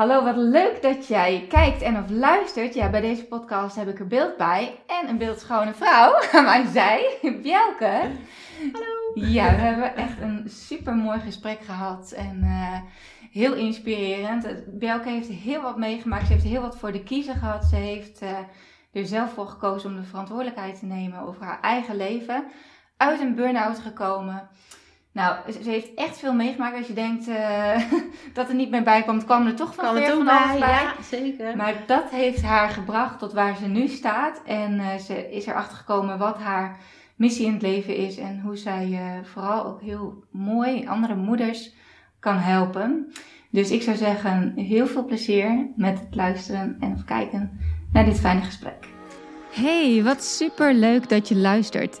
Hallo, wat leuk dat jij kijkt en of luistert. Ja, bij deze podcast heb ik er beeld bij en een beeldschone vrouw aan mijn zij, Bjelke. Hallo. Ja, we hebben echt een super mooi gesprek gehad en uh, heel inspirerend. Bjelke heeft heel wat meegemaakt, ze heeft heel wat voor de kiezer gehad. Ze heeft uh, er zelf voor gekozen om de verantwoordelijkheid te nemen over haar eigen leven. Uit een burn-out gekomen. Nou, ze heeft echt veel meegemaakt. Als je denkt uh, dat er niet meer bij komt, kwam er toch van weer van bij. bij. Ja, zeker. Maar dat heeft haar gebracht tot waar ze nu staat. En uh, ze is erachter gekomen wat haar missie in het leven is. En hoe zij uh, vooral ook heel mooi andere moeders kan helpen. Dus ik zou zeggen, heel veel plezier met het luisteren en of kijken naar dit fijne gesprek. Hey, wat super leuk dat je luistert.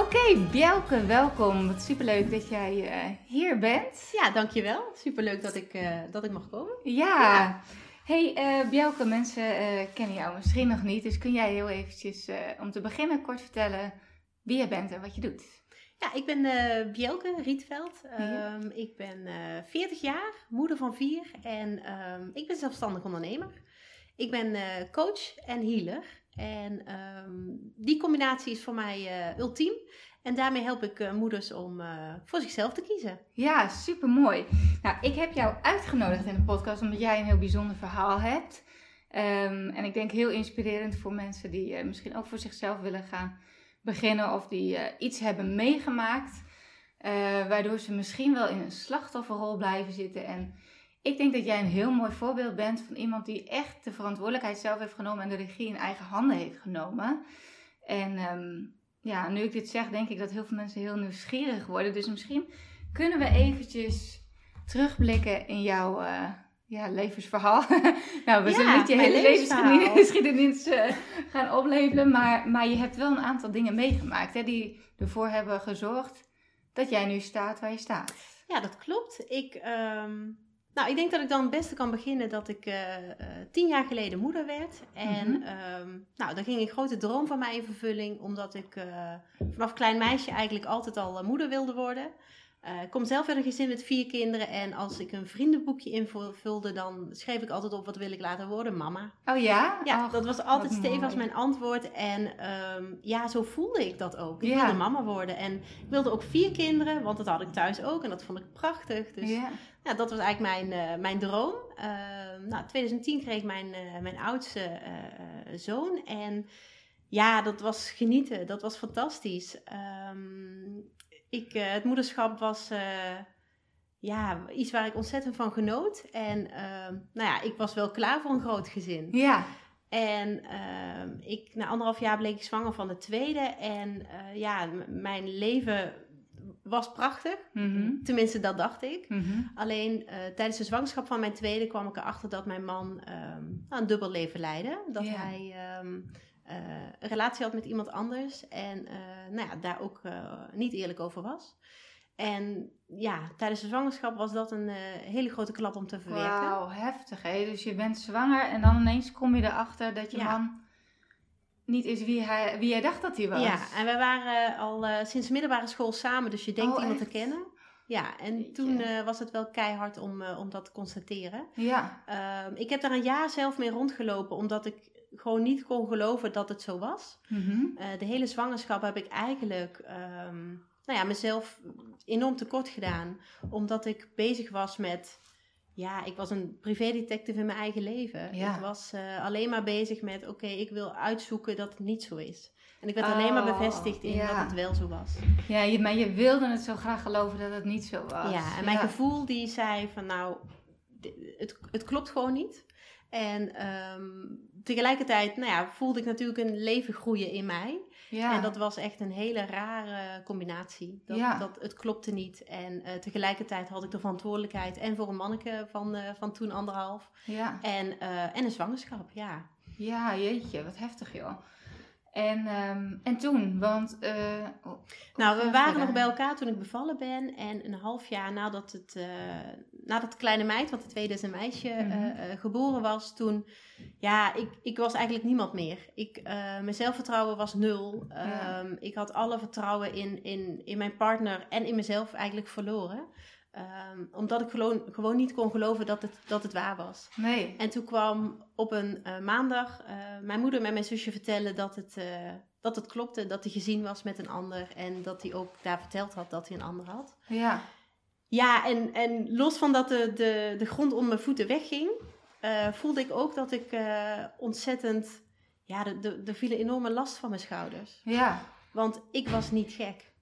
Oké, okay, Bjelke, welkom. Wat superleuk dat jij uh, hier bent. Ja, dankjewel. Superleuk dat ik, uh, dat ik mag komen. Ja. ja. Hey uh, Bjelke, mensen kennen jou misschien nog niet. Dus kun jij heel eventjes om te beginnen kort vertellen wie je bent en wat je doet? Ja, ik ben Bjelke Rietveld. Ja. Um, ik ben 40 jaar, moeder van vier en um, ik ben zelfstandig ondernemer. Ik ben coach en healer. En um, die combinatie is voor mij uh, ultiem. En daarmee help ik uh, moeders om voor zichzelf te kiezen. Ja, super mooi. Nou, ik heb jou uitgenodigd in de podcast omdat jij een heel bijzonder verhaal hebt. Um, en ik denk heel inspirerend voor mensen die misschien ook voor zichzelf willen gaan beginnen of die iets hebben meegemaakt. waardoor ze misschien wel in een slachtofferrol blijven zitten en ik denk dat jij een heel mooi voorbeeld bent van iemand die echt de verantwoordelijkheid zelf heeft genomen en de regie in eigen handen heeft genomen. En um, ja, nu ik dit zeg, denk ik dat heel veel mensen heel nieuwsgierig worden. Dus misschien kunnen we eventjes terugblikken in jouw uh, ja, levensverhaal. nou, we ja, zullen niet je hele levensgeschiedenis uh, gaan opleveren, maar, maar je hebt wel een aantal dingen meegemaakt hè, die ervoor hebben gezorgd dat jij nu staat waar je staat. Ja, dat klopt. Ik. Um nou, ik denk dat ik dan het beste kan beginnen dat ik uh, tien jaar geleden moeder werd. En mm -hmm. nou, dan ging een grote droom van mij in vervulling, omdat ik uh, vanaf klein meisje eigenlijk altijd al moeder wilde worden. Uh, ik kom zelf uit een gezin met vier kinderen en als ik een vriendenboekje invulde, dan schreef ik altijd op wat wil ik laten worden, mama. Oh ja? Ja, dat was altijd stevig mijn antwoord en um, ja, zo voelde ik dat ook. Ik ja. wilde mama worden en ik wilde ook vier kinderen, want dat had ik thuis ook en dat vond ik prachtig. Dus ja, dat was eigenlijk mijn, uh, mijn droom. Uh, nou, 2010 kreeg ik mijn, uh, mijn oudste zoon en ja, dat was genieten, dat was fantastisch. Um, ik, uh, het moederschap was uh, ja, iets waar ik ontzettend van genoot. En uh, nou ja, ik was wel klaar voor een groot gezin. Ja. En ehm, ik, na anderhalf jaar bleek ik zwanger van de tweede. En eh, ja, mijn leven was prachtig. Mm -hmm. Tenminste, dat dacht ik. Mm -hmm. Alleen tijdens de zwangerschap van mijn tweede kwam ik erachter dat mijn man um, een dubbel leven leidde. Dat hij um, een relatie had met iemand anders en uh, nou ja, daar ook uh, niet eerlijk over was. En ja, tijdens de zwangerschap was dat een hele grote klap om te verwerken. Wauw, heftig hè. Dus je bent zwanger en dan ineens kom je erachter dat je ja. man niet is wie, hij, wie jij dacht dat hij was. Ja, en we waren al sinds middelbare school samen, dus je denkt oh, iemand echt? te kennen. Ja, en toen uh, was het wel keihard om, uh, om dat te constateren. Ja. Uh, ik heb daar een jaar zelf mee rondgelopen, omdat ik gewoon niet kon geloven dat het zo was. Mm -hmm. de hele zwangerschap heb ik eigenlijk um, nou ja, mezelf enorm tekort gedaan. Omdat ik bezig was met... Ja, ik was een privédetective in mijn eigen leven. Ja. Ik was uh, alleen maar bezig met... Oké, okay, ik wil uitzoeken dat het niet zo is. En ik werd oh, alleen maar bevestigd in ja. dat het wel zo was. Ja, je, maar je wilde het zo graag geloven dat het niet zo was. Ja, en mijn gevoel die zei van nou, het, het klopt gewoon niet. En um, tegelijkertijd nou ja, voelde ik natuurlijk een leven groeien in mij. Ja. En dat was echt een hele rare combinatie. Dat, ja. dat, het klopte niet. En uh, tegelijkertijd had ik de verantwoordelijkheid en voor een manneke van, uh, van toen anderhalf. Ja. En, uh, en een zwangerschap, ja. Ja, jeetje, wat heftig joh. En, ehm, en toen, want... Uh, nou, we waren nog bij elkaar toen ik bevallen ben. En een half jaar nadat het, uh, nadat kleine meid, want de tweede is een meisje, mm geboren was, toen... Ja, ik, ik was eigenlijk niemand meer. Ik, mijn zelfvertrouwen was nul. Ehm, ik had alle vertrouwen in, in, in mijn partner en in mezelf eigenlijk verloren. Um, omdat ik gewoon, gewoon niet kon geloven dat het, dat het waar was. Nee. En toen kwam op een uh, maandag mijn moeder met mijn zusje vertellen dat het, dat het klopte. Dat hij gezien was met een ander. En dat hij ook daar verteld had dat hij een ander had. Ja. Ja, en, en los van dat de, de, de grond onder mijn voeten wegging, voelde ik ook dat ik ontzettend. Ja, er viel een enorme last van mijn schouders. Ja. Want ik was niet gek.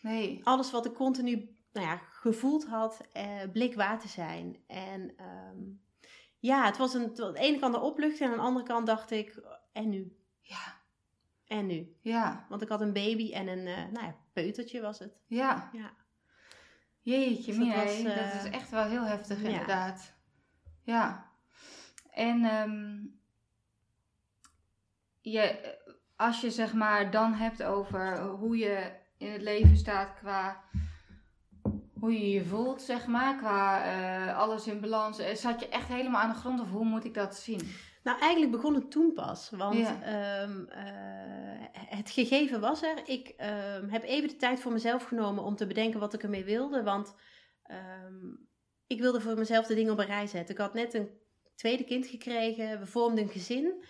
Nee. Alles wat ik continu nou ja, gevoeld had, eh, blik waar te zijn. En ehm, ja, het was een, aan de ene kant een opluchting en aan de andere kant dacht ik, en nu? Ja. En nu? Ja. Want ik had een baby en een, uh, nou ja, peutertje was het. Ja. Ja. Jeetje, dus dat, was, uh, dat is echt wel heel heftig inderdaad. Ja. En um, je, als je zeg maar dan hebt over hoe je in het leven staat qua hoe je je voelt, zeg maar, qua uh, alles in balans. Eh, zat je echt helemaal aan de grond of hoe moet ik dat zien? Nou, eigenlijk begon het toen pas. Want ja. um, uh, het gegeven was er. Ik um, heb even de tijd voor mezelf genomen om te bedenken wat ik ermee wilde. Want um, ik wilde voor mezelf de dingen op een rij zetten. Ik had net een tweede kind gekregen. We vormden een gezin.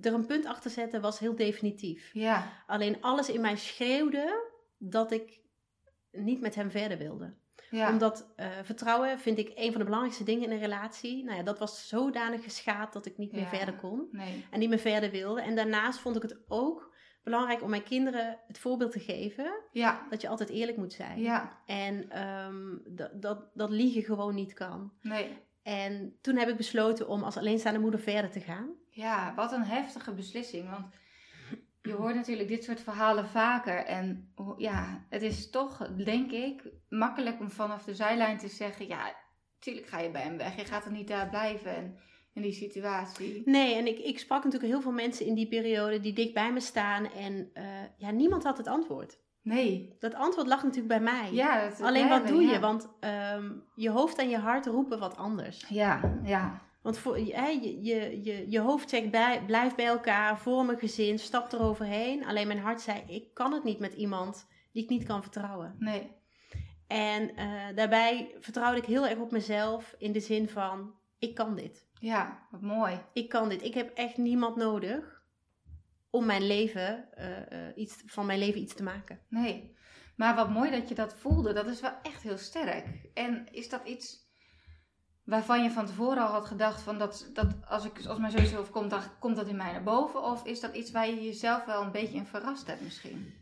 er een punt achter zetten was heel definitief. Ja. Alleen alles in mij schreeuwde dat ik niet met hem verder wilde. Ja. Omdat uh, vertrouwen vind ik een van de belangrijkste dingen in een relatie. Nou ja, dat was zodanig geschaad dat ik niet meer verder kon. Nee. En niet meer verder wilde. En daarnaast vond ik het ook belangrijk om mijn kinderen het voorbeeld te geven. Ja. Dat je altijd eerlijk moet zijn. Ja. En um, dat, dat, dat liegen gewoon niet kan. Nee. En toen heb ik besloten om als alleenstaande moeder verder te gaan. Ja, wat een heftige beslissing. Want je hoort natuurlijk dit soort verhalen vaker. En ja, het is toch, denk ik, makkelijk om vanaf de zijlijn te zeggen: ja, tuurlijk ga je bij hem weg. Je gaat er niet daar blijven. En in die situatie. Nee, en ik, ik sprak natuurlijk heel veel mensen in die periode die dik bij me staan. En uh, ja, niemand had het antwoord. Nee. Dat antwoord lag natuurlijk bij mij. Ja, dat Alleen wat doe je? Want um, je hoofd en je hart roepen wat anders. Ja, ja. Want voor, je, je, je, je hoofd zegt bij, blijf bij elkaar, vorm een gezin, stap eroverheen. Alleen mijn hart zei, ik kan het niet met iemand die ik niet kan vertrouwen. Nee. En uh, daarbij vertrouwde ik heel erg op mezelf in de zin van, ik kan dit. Ja, wat mooi. Ik kan dit. Ik heb echt niemand nodig om mijn leven, uh, uh, iets, van mijn leven iets te maken. Nee. Maar wat mooi dat je dat voelde. Dat is wel echt heel sterk. En is dat iets waarvan je van tevoren al had gedacht van dat, dat als, ik, als mijn zus overkomt, dan komt dat in mij naar boven? Of is dat iets waar je jezelf wel een beetje in verrast hebt misschien?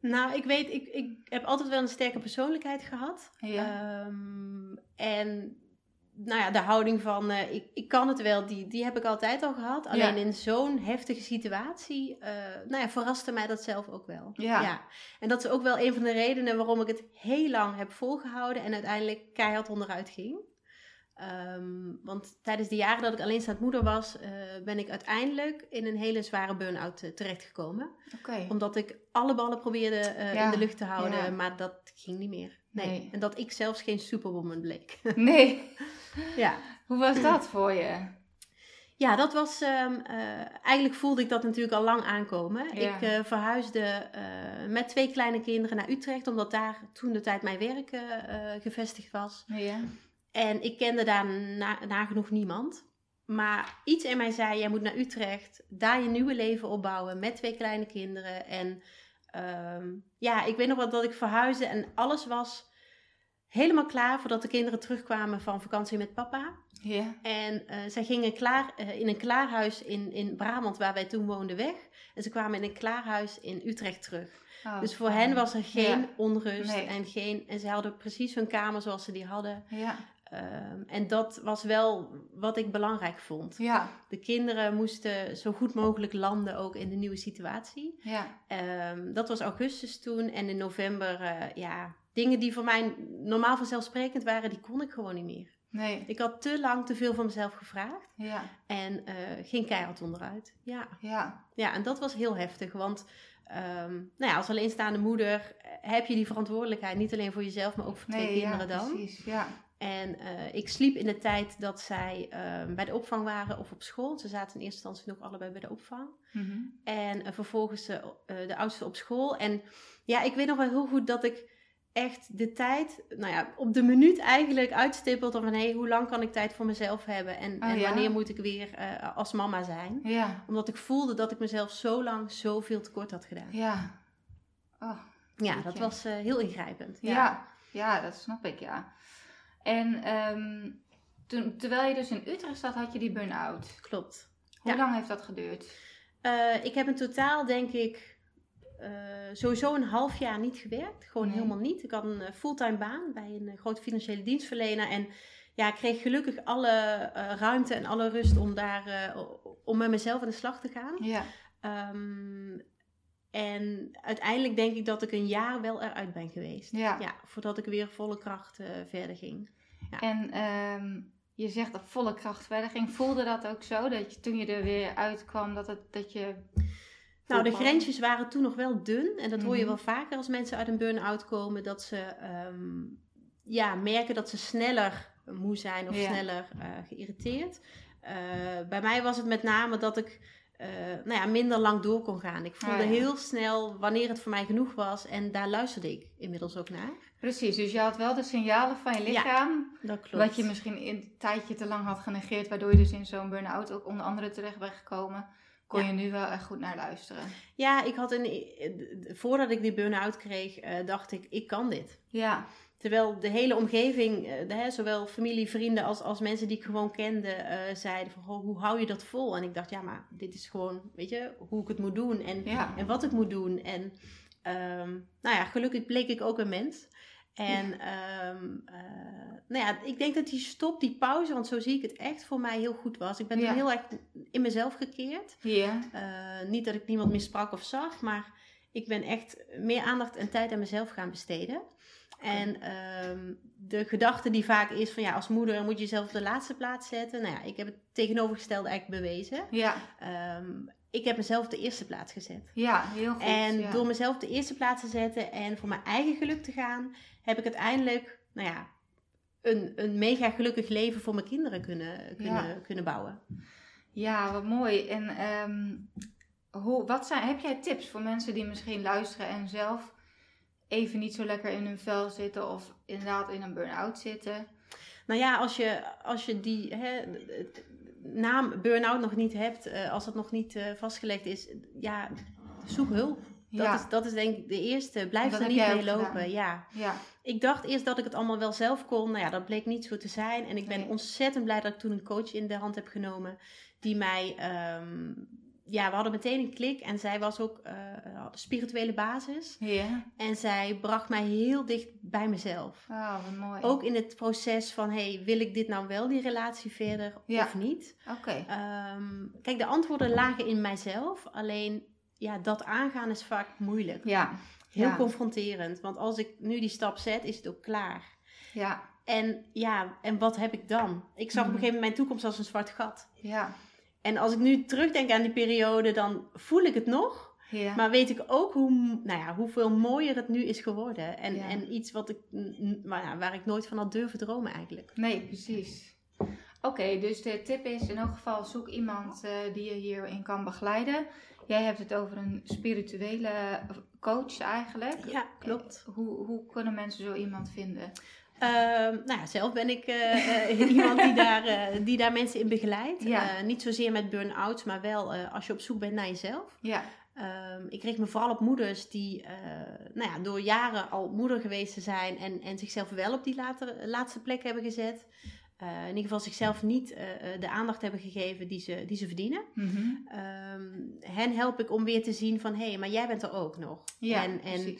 Nou, ik weet, ik, ik heb altijd wel een sterke persoonlijkheid gehad. Ja. Um, en nou ja, de houding van uh, ik, ik kan het wel, die, die heb ik altijd al gehad. Alleen ja. in zo'n heftige situatie, uh, nou ja, verraste mij dat zelf ook wel. Ja. ja. En dat is ook wel een van de redenen waarom ik het heel lang heb volgehouden en uiteindelijk keihard onderuit ging. Um, want tijdens de jaren dat ik alleenstaand moeder was, uh, ben ik uiteindelijk in een hele zware burn-out uh, terechtgekomen. Okay. Omdat ik alle ballen probeerde uh, ja. in de lucht te houden, ja. maar dat ging niet meer. Nee. nee. En dat ik zelfs geen superwoman bleek. nee. ja. Hoe was dat voor je? Ja, dat was. Um, eigenlijk voelde ik dat natuurlijk al lang aankomen. Ja. Ik verhuisde met twee kleine kinderen naar Utrecht, omdat daar toen de tijd mijn werk gevestigd was. Ja. En ik kende daar na, nagenoeg niemand. Maar iets in mij zei, jij moet naar Utrecht, daar je nieuwe leven opbouwen met twee kleine kinderen. En um, ja, ik weet nog wel dat ik verhuisde en alles was helemaal klaar voordat de kinderen terugkwamen van vakantie met papa. Ja. En uh, zij gingen klaar, uh, in een klaarhuis in, in Brabant, waar wij toen woonden, weg. En ze kwamen in een klaarhuis in Utrecht terug. Oh, dus voor hen was er geen ja. onrust Nee. en, geen, en ze hadden precies hun kamer zoals ze die hadden. Ja. Um, en dat was wel wat ik belangrijk vond. Ja. De kinderen moesten zo goed mogelijk landen ook in de nieuwe situatie. Ja. Um, dat was augustus toen. En in november, uh, ja, dingen die voor mij normaal vanzelfsprekend waren, die kon ik gewoon niet meer. Nee. Ik had te lang te veel van mezelf gevraagd. Ja. En uh, ging keihard onderuit. Ja. Ja. Ja, en dat was heel heftig. Want um, nou ja, als alleenstaande moeder eh, heb je die verantwoordelijkheid. Niet alleen voor jezelf, maar ook voor twee kinderen dan. Precies, ja. En uh, ik sliep in de tijd dat zij uh, bij de opvang waren of op school. Ze zaten in eerste instantie nog allebei bij de opvang. Mm -hmm. En uh, vervolgens de oudste op school. En ja, ik weet nog wel heel goed dat ik echt de tijd, nou ja, op de minuut eigenlijk uitstippelde van hé, hey, hoe lang kan ik tijd voor mezelf hebben en, oh, en wanneer moet ik weer als mama zijn? Ja. Omdat ik voelde dat ik mezelf zo lang zoveel tekort had gedaan. Ja. Oh, ja, dat was heel ingrijpend. Ja. ja. Ja, dat snap ik, ja. En um, toen, terwijl je dus in Utrecht zat, had je die burn-out. Klopt. Hoe lang heeft dat geduurd? Uh, ik heb in totaal, denk ik, uh, sowieso een half jaar niet gewerkt. Gewoon helemaal niet. Ik had een uh, fulltime baan bij een grote financiële dienstverlener. En ja, ik kreeg gelukkig alle ruimte en alle rust om daar om met mezelf aan de slag te gaan. Ja. Um, en uiteindelijk denk ik dat ik een jaar wel eruit ben geweest. Ja. ja voordat ik weer volle kracht verder ging. Ja. En um, je zegt dat volle kracht verder ging. Voelde dat ook zo? Dat je toen je er weer uitkwam, dat, het, dat je nou, de grensjes waren toen nog wel dun. En dat hoor je mhm. wel vaker als mensen uit een burn-out komen. Dat ze ehm, ja, merken dat ze sneller moe zijn of sneller uh, geïrriteerd. Uh, bij mij was het met name dat ik uh, nou ja, minder lang door kon gaan. Ik voelde ah, heel snel wanneer het voor mij genoeg was. En daar luisterde ik inmiddels ook naar. Precies, dus je had wel de signalen van je lichaam. Ja, dat klopt. Wat je misschien een tijdje te lang had genegeerd. Waardoor je dus in zo'n burn-out ook onder andere terecht bent gekomen kon je nu wel echt goed naar luisteren. Ja, ik had een, voordat ik die burn-out kreeg, uh, dacht ik, ik kan dit. Ja. Terwijl de hele omgeving, uh, de, zowel familie, vrienden als, als mensen die ik gewoon kende, uh, zeiden van, hoe hou je dat vol? En ik dacht, ja, maar dit is gewoon, weet je, hoe ik het moet doen en, en wat ik moet doen. En um, nou ja, gelukkig bleek ik ook een mens. En um, nou ja, ik denk dat die stop, die pauze, want zo zie ik het echt, voor mij heel goed was. Ik ben heel erg in mezelf gekeerd. Ja. Uh, niet dat ik niemand meer sprak of zag, maar ik ben echt meer aandacht en tijd aan mezelf gaan besteden. En um, de gedachte die vaak is van ja, als moeder moet je jezelf op de laatste plaats zetten. Nou ja, ik heb het tegenovergestelde eigenlijk bewezen. Ja. Um, ik heb mezelf de eerste plaats gezet. Ja, heel goed. En door mezelf de eerste plaats te zetten en voor mijn eigen geluk te gaan, heb ik uiteindelijk, nou ja, een, een mega gelukkig leven voor mijn kinderen kunnen, kunnen, kunnen bouwen. Ja, wat mooi. En um, hoe, wat zijn, heb jij tips voor mensen die misschien luisteren en zelf even niet zo lekker in hun vel zitten of inderdaad in een burn-out zitten? Nou ja, als je, als je die hè, naam burn-out nog niet hebt, uh, als dat nog niet uh, vastgelegd is, ja, zoek hulp. Dat, ja. is, dat is denk ik de eerste. Blijf er niet mee lopen. Ja. ja. Ik dacht eerst dat ik het allemaal wel zelf kon. Nou ja, dat bleek niet zo te zijn. En ik ben ontzettend blij dat ik toen een coach in de hand heb genomen. Die mij um, ja, we hadden meteen een klik en zij was ook uh, spirituele basis. Ja. En zij bracht mij heel dicht bij mezelf. Oh, wat mooi. Ook in het proces van, hey, wil ik dit nou wel, die relatie verder of niet? Oké. Um, kijk, de antwoorden lagen in mijzelf. Alleen, ja, dat aangaan is vaak moeilijk. Ja. Heel confronterend. Want als ik nu die stap zet, is het ook klaar. Ja. En ja, en wat heb ik dan? Ik zag op een mhm. gegeven moment mijn toekomst als een zwart gat. Ja. En als ik nu terugdenk aan die periode, dan voel ik het nog. Ja. Maar weet ik ook hoe, nou ja, hoeveel mooier het nu is geworden. En, en iets wat ik, waar, waar ik nooit van had durven dromen eigenlijk. Nee, precies. Oké, dus de tip is in elk geval zoek iemand uh, die je hierin kan begeleiden. Jij hebt het over een spirituele coach eigenlijk. Ja, klopt. Hoe, hoe kunnen mensen zo iemand vinden? Ehm, nou ja, zelf ben ik uh, uh, iemand die daar, uh, die daar mensen in begeleidt. niet zozeer met burn-out, maar wel als je op zoek bent naar jezelf. Ja. Um, ik richt me vooral op moeders die nou ja, door jaren al moeder geweest te zijn en, en zichzelf wel op die later, laatste plek hebben gezet. in ieder geval zichzelf niet de aandacht hebben gegeven die ze, die ze verdienen. Mm -hmm. um, hen help ik om weer te zien van hé, hey, maar jij bent er ook nog. Ja, en, en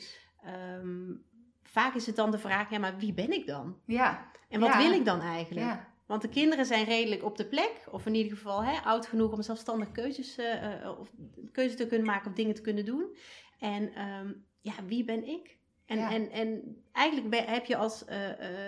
vaak is het dan de vraag, ja, maar wie ben ik dan? Ja. En wat wil ik dan eigenlijk? Ja. Want de kinderen zijn redelijk op de plek, of in ieder geval hè, oud genoeg om zelfstandig keuzes, uh, of keuze te kunnen maken of dingen te kunnen doen. En um, ja, wie ben ik? En, en, en eigenlijk heb je als, uh,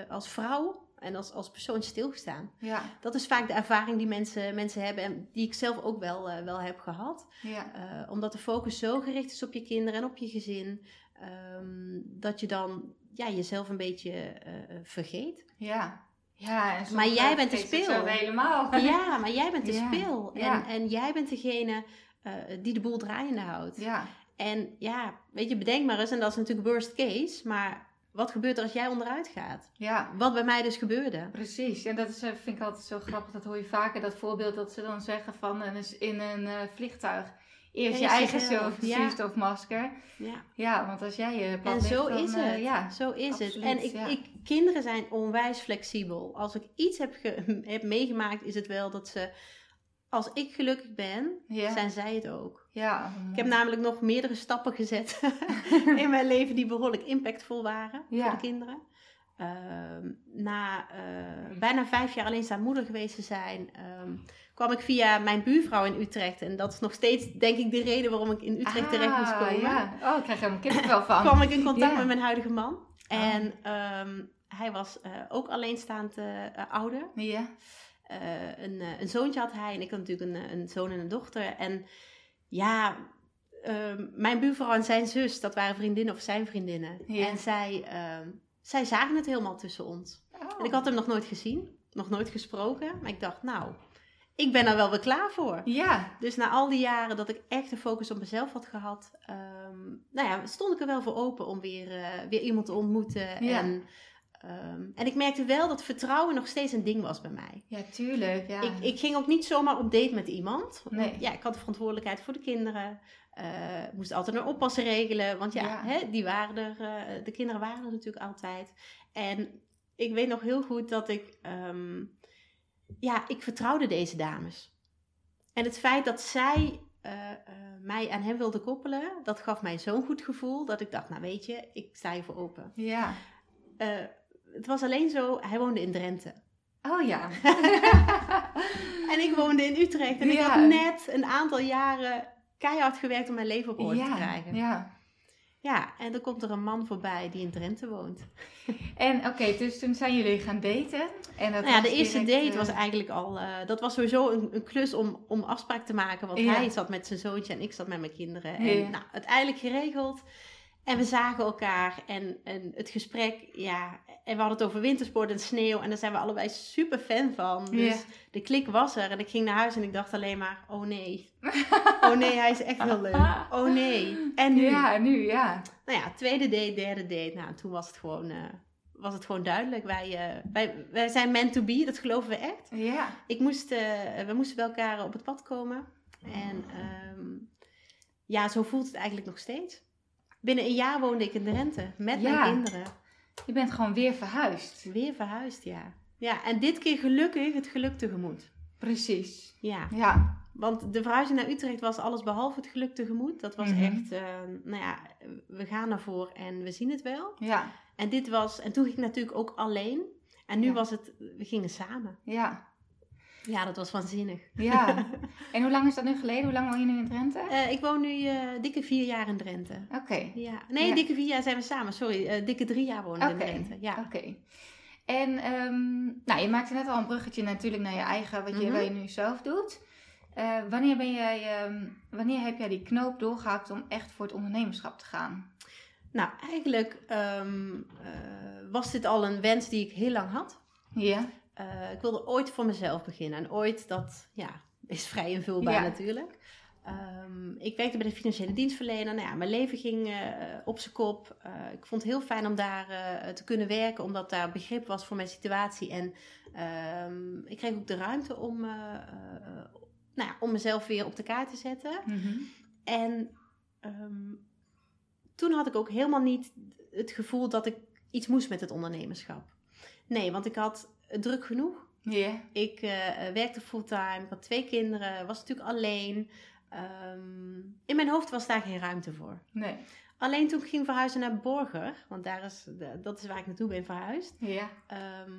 als vrouw en als, als persoon stilgestaan. Ja. Dat is vaak de ervaring die mensen, mensen hebben en die ik zelf ook wel, uh, wel heb gehad. Ja. Uh, omdat de focus zo gericht is op je kinderen en op je gezin, um, dat je dan ja, jezelf een beetje uh, vergeet. Ja. Ja, en maar jij bent de speel. helemaal. Ja, maar jij bent de Ja. speel. En, Ja. en jij bent degene uh, die de boel draaiende houdt. Ja. En ja, weet je, bedenk maar eens, en dat is natuurlijk worst case, maar wat gebeurt er als jij onderuit gaat? Ja. Wat bij mij dus gebeurde. Precies, en dat is, eh, vind ik altijd zo grappig. Dat hoor je vaker, dat voorbeeld dat ze dan zeggen van eh, in een eh, vliegtuig. Eerst je Eerst eigen zuur- ja. Ja. Ja, want als jij je plat En ligt, zo dan, is eh, het. ja, Zo is het. En ik, ja. ik, kinderen zijn onwijs flexibel. Als ik iets heb, ge- heb meegemaakt, is het wel dat ze, als ik gelukkig ben, ja. zijn zij het ook. ja. Ik heb namelijk nog meerdere stappen gezet in mijn leven die behoorlijk impactvol waren Ja. voor de kinderen. Ehm, na eh, bijna vijf jaar alleenstaand moeder geweest te zijn, ehm, kwam ik via mijn buurvrouw in Utrecht. En dat is nog steeds, denk ik, de reden waarom ik in Utrecht terecht moest Ah, komen. Ja. Oh, ik krijg er een kippenvel van. kwam ik in contact Ja. met mijn huidige man. Oh. En ehm, hij was eh, ook alleenstaand eh, eh, ouder. Ja. Een, een zoontje had hij en ik had natuurlijk een, een zoon en een dochter. En ja, ehm, mijn buurvrouw en zijn zus, dat waren vriendinnen of zijn vriendinnen. Ja. En zij, ehm, zij zagen het helemaal tussen ons. Oh. En ik had hem nog nooit gezien, nog nooit gesproken. Maar ik dacht, nou, ik ben er wel weer klaar voor. Ja. Dus na al die jaren dat ik echt de focus op mezelf had gehad, ehm, nou ja, stond ik er wel voor open om weer, eh, weer iemand te ontmoeten. Ja. En, ehm, en ik merkte wel dat vertrouwen nog steeds een ding was bij mij. Ja, tuurlijk. Ja. Ik, ik ging ook niet zomaar op date met iemand. Nee. Ja, ik had de verantwoordelijkheid voor de kinderen. eh, moest altijd een oppassen regelen. Want ja, Ja. Hè, die waren er, eh, de kinderen waren er natuurlijk altijd. En ik weet nog heel goed dat ik, ehm, ja, ik vertrouwde deze dames. En het feit dat zij eh, eh, mij aan hem wilden koppelen, dat gaf mij zo'n goed gevoel dat ik dacht, nou weet je, ik sta hier voor open. Ja. Eh, het was alleen zo, hij woonde in Drenthe. Oh ja. En ik woonde in Utrecht. En ik had net een aantal jaren keihard gewerkt om mijn leven op orde te krijgen. Ja. Ja. en dan komt er een man voorbij die in Drenthe woont. En oké, dus toen zijn jullie gaan daten. En dat Nou ja, de eerste direct, date eh, was eigenlijk al... eh, dat was sowieso een, een klus om, om afspraak te maken. Want Ja. hij zat met zijn zoontje en ik zat met mijn kinderen. En Ja. nou, uiteindelijk geregeld. En we zagen elkaar en, en het gesprek, ja... En we hadden het over wintersport en sneeuw. En daar zijn we allebei super fan van. Dus Ja. de klik was er. En ik ging naar huis en ik dacht alleen maar... Oh nee. Oh nee, hij is echt heel leuk. Oh nee. En nu? Ja, en nu, ja. Nou ja, tweede date, derde date. Nou, toen was het gewoon, eh, was het gewoon duidelijk. Wij, eh, wij, wij zijn meant to be, dat geloven we echt. Ja. Ik moest, eh, we moesten bij elkaar op het pad komen. En ehm, ja, zo voelt het eigenlijk nog steeds. Binnen een jaar woonde ik in Drenthe met Ja. mijn kinderen. Je bent gewoon weer verhuisd. Weer verhuisd, ja. Ja, en dit keer gelukkig het geluk tegemoet. Precies. Ja, Ja. want de verhuizing naar Utrecht was alles behalve het geluk tegemoet. Dat was Mhm. echt, eh, nou ja, we gaan ervoor en we zien het wel. Ja. En dit was, en toen ging ik natuurlijk ook alleen. En nu Ja. was het, we gingen samen. Ja. Ja, dat was waanzinnig. Ja. En hoe lang is dat nu geleden? Hoe lang woon je nu in Drenthe? Eh, ik woon nu eh, dikke vier jaar in Drenthe. Oké. Ja. Nee, Ja. dikke vier jaar zijn we samen. Sorry, eh, dikke drie jaar wonen we Oké. in Drenthe. Ja. Oké. En ehm, nou, je maakte net al een bruggetje natuurlijk naar je eigen, wat je, Mhm. wat je nu zelf doet. Wanneer, ben jij, ehm, wanneer heb jij die knoop doorgehakt om echt voor het ondernemerschap te gaan? Nou, eigenlijk ehm, eh, was dit al een wens die ik heel lang had. Ja. Eh, ik wilde ooit voor mezelf beginnen. En ooit, dat ja, is vrij invulbaar Ja. natuurlijk. Ehm, ik werkte bij de financiële dienstverlener. Nou ja, mijn leven ging eh, op zijn kop. Eh, ik vond het heel fijn om daar te kunnen werken, omdat daar begrip was voor mijn situatie. En ehm, ik kreeg ook de ruimte om, nou ja, om mezelf weer op de kaart te zetten. Mhm. En ehm, toen had ik ook helemaal niet het gevoel dat ik iets moest met het ondernemerschap. Nee, want ik had druk genoeg. Ik eh, werkte fulltime, ik had twee kinderen, was natuurlijk alleen. Ehm, in mijn hoofd was daar geen ruimte voor. Nee. Alleen toen ik ging verhuizen naar Borger, want daar is, dat is waar ik naartoe ben verhuisd, Ja. ehm,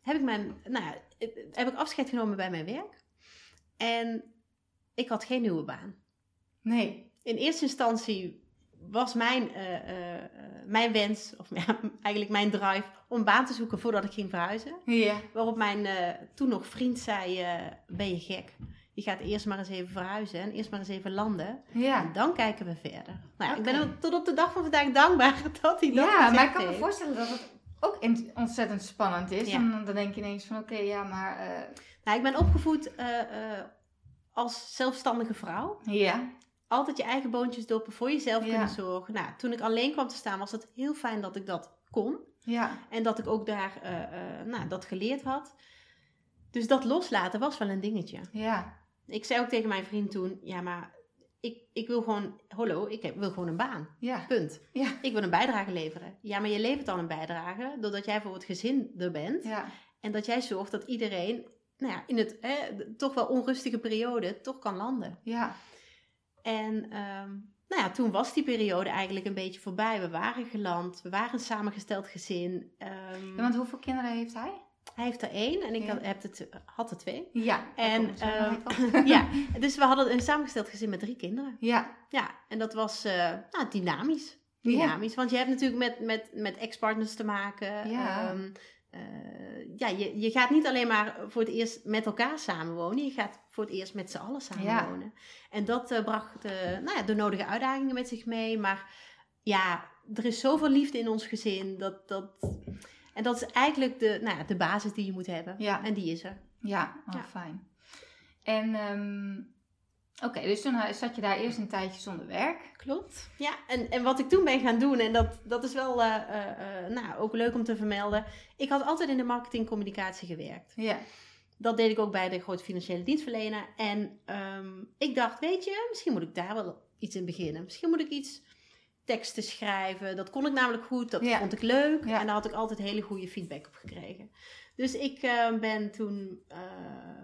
heb, ik mijn, nou ja, eh, heb ik afscheid genomen bij mijn werk. En ik had geen nieuwe baan. Nee. In eerste instantie was mijn, mijn wens, of ja, eigenlijk mijn drive, om baan te zoeken voordat ik ging verhuizen. Ja. Waarop mijn toen nog vriend zei, ben je gek? Je gaat eerst maar eens even verhuizen en eerst maar eens even landen. Ja. En dan kijken we verder. Nou, ja, Ik ben tot op de dag van vandaag dankbaar dat hij dat Ja, maar ik kan me voorstellen dat het ook ontzettend spannend is. En dan denk je ineens van, oké, ja, maar... Nou, ik ben opgevoed als zelfstandige vrouw. Ja. Altijd je eigen boontjes doppen, voor jezelf kunnen zorgen. Nou, toen ik alleen kwam te staan, was het heel fijn dat ik dat kon. Ja. En dat ik ook daar nou, dat geleerd had. Dus dat loslaten was wel een dingetje. Ja. Ik zei ook tegen mijn vriend toen, ja, maar ik, ik wil gewoon, hallo, ik wil gewoon een baan. Ja. Punt. Ja. Ik wil een bijdrage leveren. Ja, maar je levert dan een bijdrage doordat jij voor het gezin er bent. Ja. En dat jij zorgt dat iedereen, nou ja, in het toch wel onrustige periode toch kan landen. Ja. En um, nou ja, toen was die periode eigenlijk een beetje voorbij. We waren geland, we waren een samengesteld gezin. Um, ja, want hoeveel kinderen heeft hij? Hij heeft er één en ik had, heb het, had er twee. Ja. En, uh, ja, dus we hadden een samengesteld gezin met drie kinderen. Ja. Ja, en dat was uh, nou, dynamisch. Dynamisch, ja. want je hebt natuurlijk met, met, met ex-partners te maken. Ja. Um, uh, ja, je, je gaat niet alleen maar voor het eerst met elkaar samenwonen. Je gaat voor het eerst met z'n allen samenwonen. Ja. En dat bracht nou ja, de nodige uitdagingen met zich mee. Maar ja, er is zoveel liefde in ons gezin. Dat, dat, en dat is eigenlijk de, nou ja, de basis die je moet hebben. Ja. En die is er. Ja, oh, fijn. En um, oké, dus toen zat je daar eerst een tijdje zonder werk. Klopt. Ja, en, en wat ik toen ben gaan doen, en dat, dat is wel uh, uh, uh, nou, ook leuk om te vermelden. Ik had altijd in de marketingcommunicatie gewerkt. Ja. Dat deed ik ook bij de grote financiële dienstverlener. En um, ik dacht, weet je, misschien moet ik daar wel iets in beginnen. Misschien moet ik iets teksten schrijven. Dat kon ik namelijk goed, dat Ja. vond ik leuk. Ja. En daar had ik altijd hele goede feedback op gekregen. Dus ik eh, ben toen eh,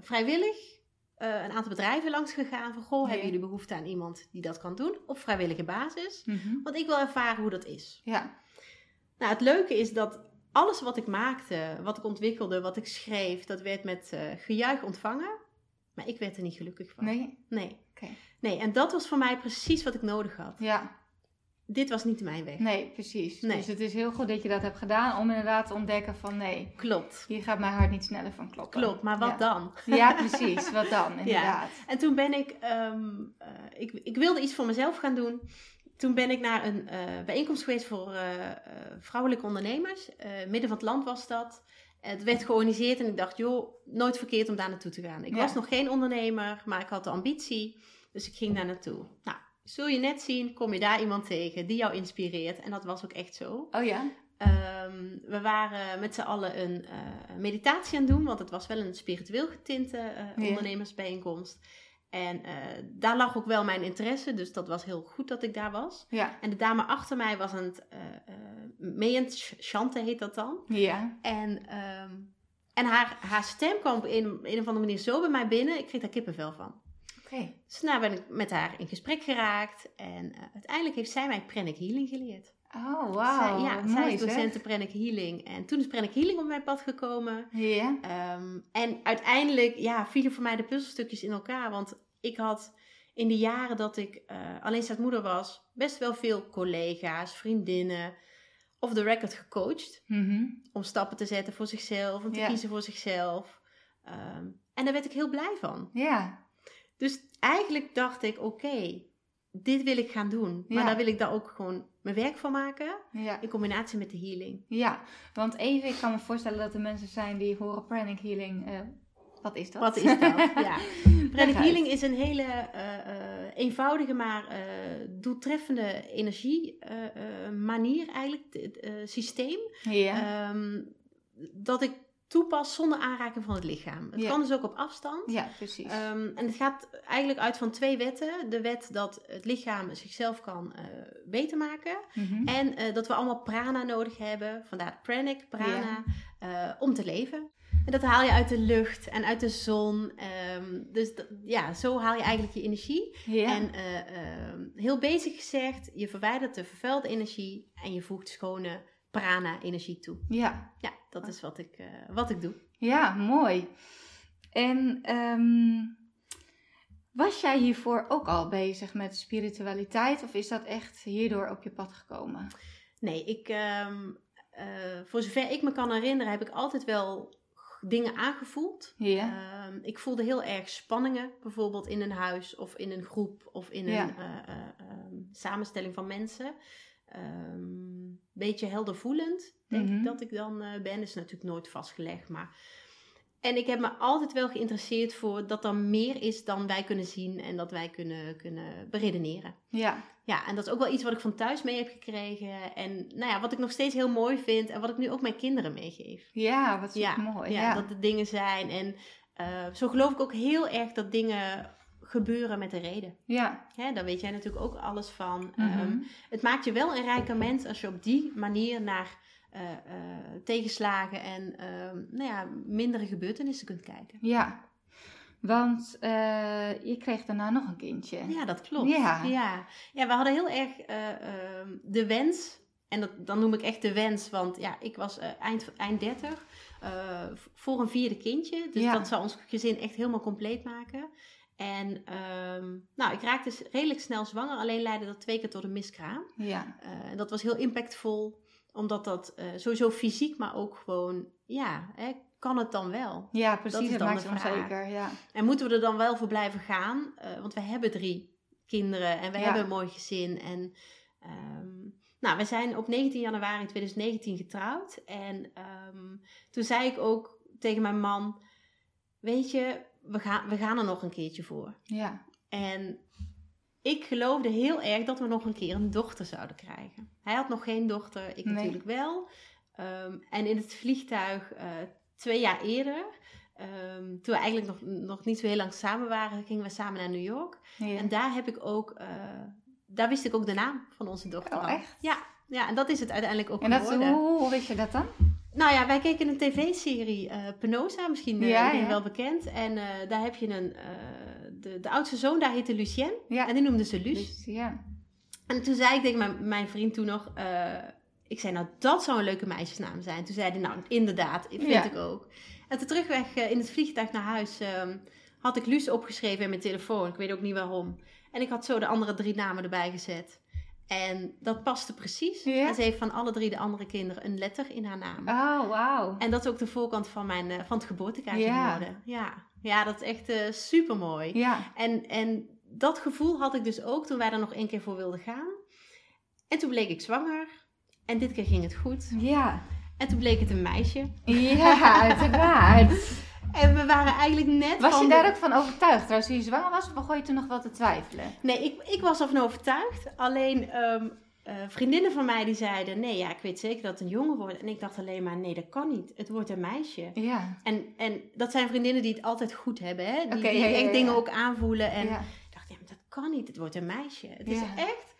vrijwillig eh, een aantal bedrijven langs gegaan. Van, goh, Ja. hebben jullie behoefte aan iemand die dat kan doen? Op vrijwillige basis. Mhm. Want ik wil ervaren hoe dat is. Ja. Nou, het leuke is dat alles wat ik maakte, wat ik ontwikkelde, wat ik schreef, dat werd met eh, gejuich ontvangen. Maar ik werd er niet gelukkig van. Nee? Nee. Nee, en dat was voor mij precies wat ik nodig had. Ja. Dit was niet mijn weg. Nee, precies. Nee. Dus het is heel goed dat je dat hebt gedaan om inderdaad te ontdekken van nee, Klopt. hier gaat mijn hart niet sneller van kloppen. Klopt, maar wat ja. dan? Ja, precies. Wat dan, inderdaad. En toen ben ik, ehm, eh, ik, ik wilde iets voor mezelf gaan doen. Toen ben ik naar een eh, bijeenkomst geweest voor eh, vrouwelijke ondernemers. Midden van het land was dat. Het werd georganiseerd en ik dacht, joh, nooit verkeerd om daar naartoe te gaan. Ik Ja. was nog geen ondernemer, maar ik had de ambitie. Dus ik ging daar naartoe. Nou, zul je net zien, kom je daar iemand tegen die jou inspireert. En dat was ook echt zo. Oh ja? Ehm, we waren met z'n allen een eh, meditatie aan het doen, want het was wel een spiritueel getinte eh, Ja. ondernemersbijeenkomst. En eh, daar lag ook wel mijn interesse, dus dat was heel goed dat ik daar was. Ja. En de dame achter mij was aan het chanten, heet dat dan. Ja. En, ehm, en haar, haar stem kwam op een, een of andere manier zo bij mij binnen, ik kreeg daar kippenvel van. Oké. Dus ben ik met haar in gesprek geraakt en eh, uiteindelijk heeft zij mij pranic healing geleerd. Oh, wauw. Zij, ja, Mooi, zij is docenten Pranic Healing. En toen is Pranic Healing op mijn pad gekomen. Ja. Ehm, en uiteindelijk ja, vielen voor mij de puzzelstukjes in elkaar. Want ik had in de jaren dat ik uh, alleenstaandmoeder was... best wel veel collega's, vriendinnen... of the record gecoacht. Mhm. Om stappen te zetten voor zichzelf. Om te kiezen voor zichzelf. Ehm, en daar werd ik heel blij van. Ja. Dus eigenlijk dacht ik, oké... dit wil ik gaan doen. Maar Ja. daar wil ik daar ook gewoon mijn werk van maken. Ja. In combinatie met de healing. Ja, want even, ik kan me voorstellen dat er mensen zijn die horen pranic healing. eh, wat is dat? Wat is dat? ja. Pranic. Healing is een hele eh, eh, eenvoudige, maar doeltreffende energie manier eigenlijk, systeem, Ja. ehm, dat ik toepas zonder aanraking van het lichaam. Het Ja. kan dus ook op afstand. ja, precies. Ehm, en het gaat eigenlijk uit van twee wetten. De wet dat het lichaam zichzelf kan eh, beter maken. Mhm. En eh, dat we allemaal prana nodig hebben. Vandaar pranic, prana, eh, om te leven. En dat haal je uit de lucht en uit de zon. Ehm, dus dat- ja, zo haal je eigenlijk je energie. ja. En eh, ehm, heel basic gezegd, je verwijdert de vervuilde energie en je voegt schone prana-energie toe. ja. Ja, dat is wat ik, eh, wat ik doe. ja, mooi. En ehm, Was jij hiervoor ook al bezig met spiritualiteit of is dat echt hierdoor op je pad gekomen? Nee, ik, ehm, eh, voor zover ik me kan herinneren, heb ik altijd wel dingen aangevoeld. Ja. Ehm, ik voelde heel erg spanningen, bijvoorbeeld in een huis of in een groep of in een uh, samenstelling van mensen. Um, beetje heldervoelend, denk ik mhm. dat ik dan ben. Is natuurlijk nooit vastgelegd, maar en ik heb me altijd wel geïnteresseerd voor dat er meer is dan wij kunnen zien en dat wij kunnen, kunnen beredeneren. Ja. Ja, en dat is ook wel iets wat ik van thuis mee heb gekregen. En nou ja, wat ik nog steeds heel mooi vind en wat ik nu ook mijn kinderen meegeef. Ja, wat is mooi. Ja, ja, dat het dingen zijn. En uh, zo geloof ik ook heel erg dat dingen gebeuren met een reden. Ja. Hè, daar weet jij natuurlijk ook alles van. Mm -hmm. het maakt je wel een rijker mens als je op die manier naar uh, tegenslagen en ehm, nou ja, mindere gebeurtenissen kunt kijken. Ja, want uh, je kreeg daarna nog een kindje. Ja, dat klopt. Ja, ja. ja we hadden heel erg ehm, de wens, en dat, dan noem ik echt de wens, want ja, ik was eind, eind 30 voor een vierde kindje. Dus dat zou ons gezin echt helemaal compleet maken. En um, nou, ik raakte dus redelijk snel zwanger, alleen leidde dat twee keer tot een miskraam. Ja. en dat was heel impactvol omdat dat uh, sowieso fysiek, maar ook gewoon, ja, hè, kan het dan wel? Ja, precies, dat, dat maakt onzeker. Ja. En moeten we er dan wel voor blijven gaan? Uh, want we hebben drie kinderen en we hebben een mooi gezin. En um, nou, we zijn op 19 januari 2019 getrouwd. En um, toen zei ik ook tegen mijn man, weet je, we gaan, we gaan er nog een keertje voor. Ja. En ik geloofde heel erg dat we nog een keer een dochter zouden krijgen. Hij had nog geen dochter, ik natuurlijk wel. Um, en in het vliegtuig uh, twee jaar eerder, um, toen we eigenlijk nog, nog niet zo heel lang samen waren, gingen we samen naar New York. Ja. En daar heb ik ook, uh, daar wist ik ook de naam van onze dochter. Oh, echt? Ja, ja, en dat is het uiteindelijk ook en hoe, hoe wist je dat dan? Nou ja, wij keken een tv-serie, uh, Penosa, misschien uh, ja, wel bekend. En uh, daar heb je een, de, de oudste zoon, daar heette Lucien. Ja. En die noemde ze Luc. ja. En toen zei ik tegen mijn, mijn vriend toen nog, ik zei nou dat zou een leuke meisjesnaam zijn. Toen zei hij nou inderdaad, vind ik ook. En toen terugweg in het vliegtuig naar huis um, had ik Luus opgeschreven in mijn telefoon. Ik weet ook niet waarom. En ik had zo de andere drie namen erbij gezet. En dat paste precies. En ze heeft van alle drie de andere kinderen een letter in haar naam. Oh, wauw. En dat is ook de voorkant van, mijn, uh, van het geboortekaartje ja. geworden. Ja. ja, dat is echt uh, eh, super mooi. Ja. En, en dat gevoel had ik dus ook toen wij er nog één keer voor wilden gaan. En toen bleek ik zwanger. En dit keer ging het goed. Ja. En toen bleek het een meisje. Ja, uiteraard. En we waren eigenlijk net. Was je daar ook van overtuigd trouwens toen je zwanger was? Of begon je toen nog wel te twijfelen? Nee, ik, ik was ervan overtuigd. Alleen um, uh, vriendinnen van mij die zeiden: Nee, ja, ik weet zeker dat het een jongen wordt. En ik dacht alleen maar: Nee, dat kan niet. Het wordt een meisje. Ja. En, en dat zijn vriendinnen die het altijd goed hebben, hè? Die, die echt dingen ook aanvoelen. En ik dacht: Ja, maar dat kan niet. Het wordt een meisje. Het is echt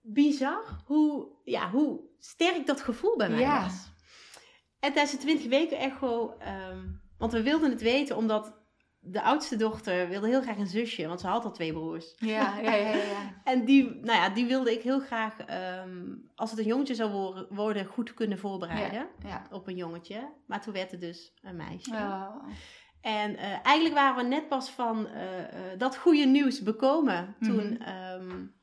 bizar hoe, ja, hoe sterk dat gevoel bij mij was. En tijdens de 20 weken echo. Um, want we wilden het weten omdat de oudste dochter wilde heel graag een zusje, want ze had al twee broers. Ja, ja, ja. ja. en die, nou ja, die wilde ik heel graag, um, als het een jongetje zou worden, goed kunnen voorbereiden ja, op een jongetje. Maar toen werd het dus een meisje. Oh. En uh, eigenlijk waren we net pas van uh, uh, dat goede nieuws bekomen toen, mm -hmm. um,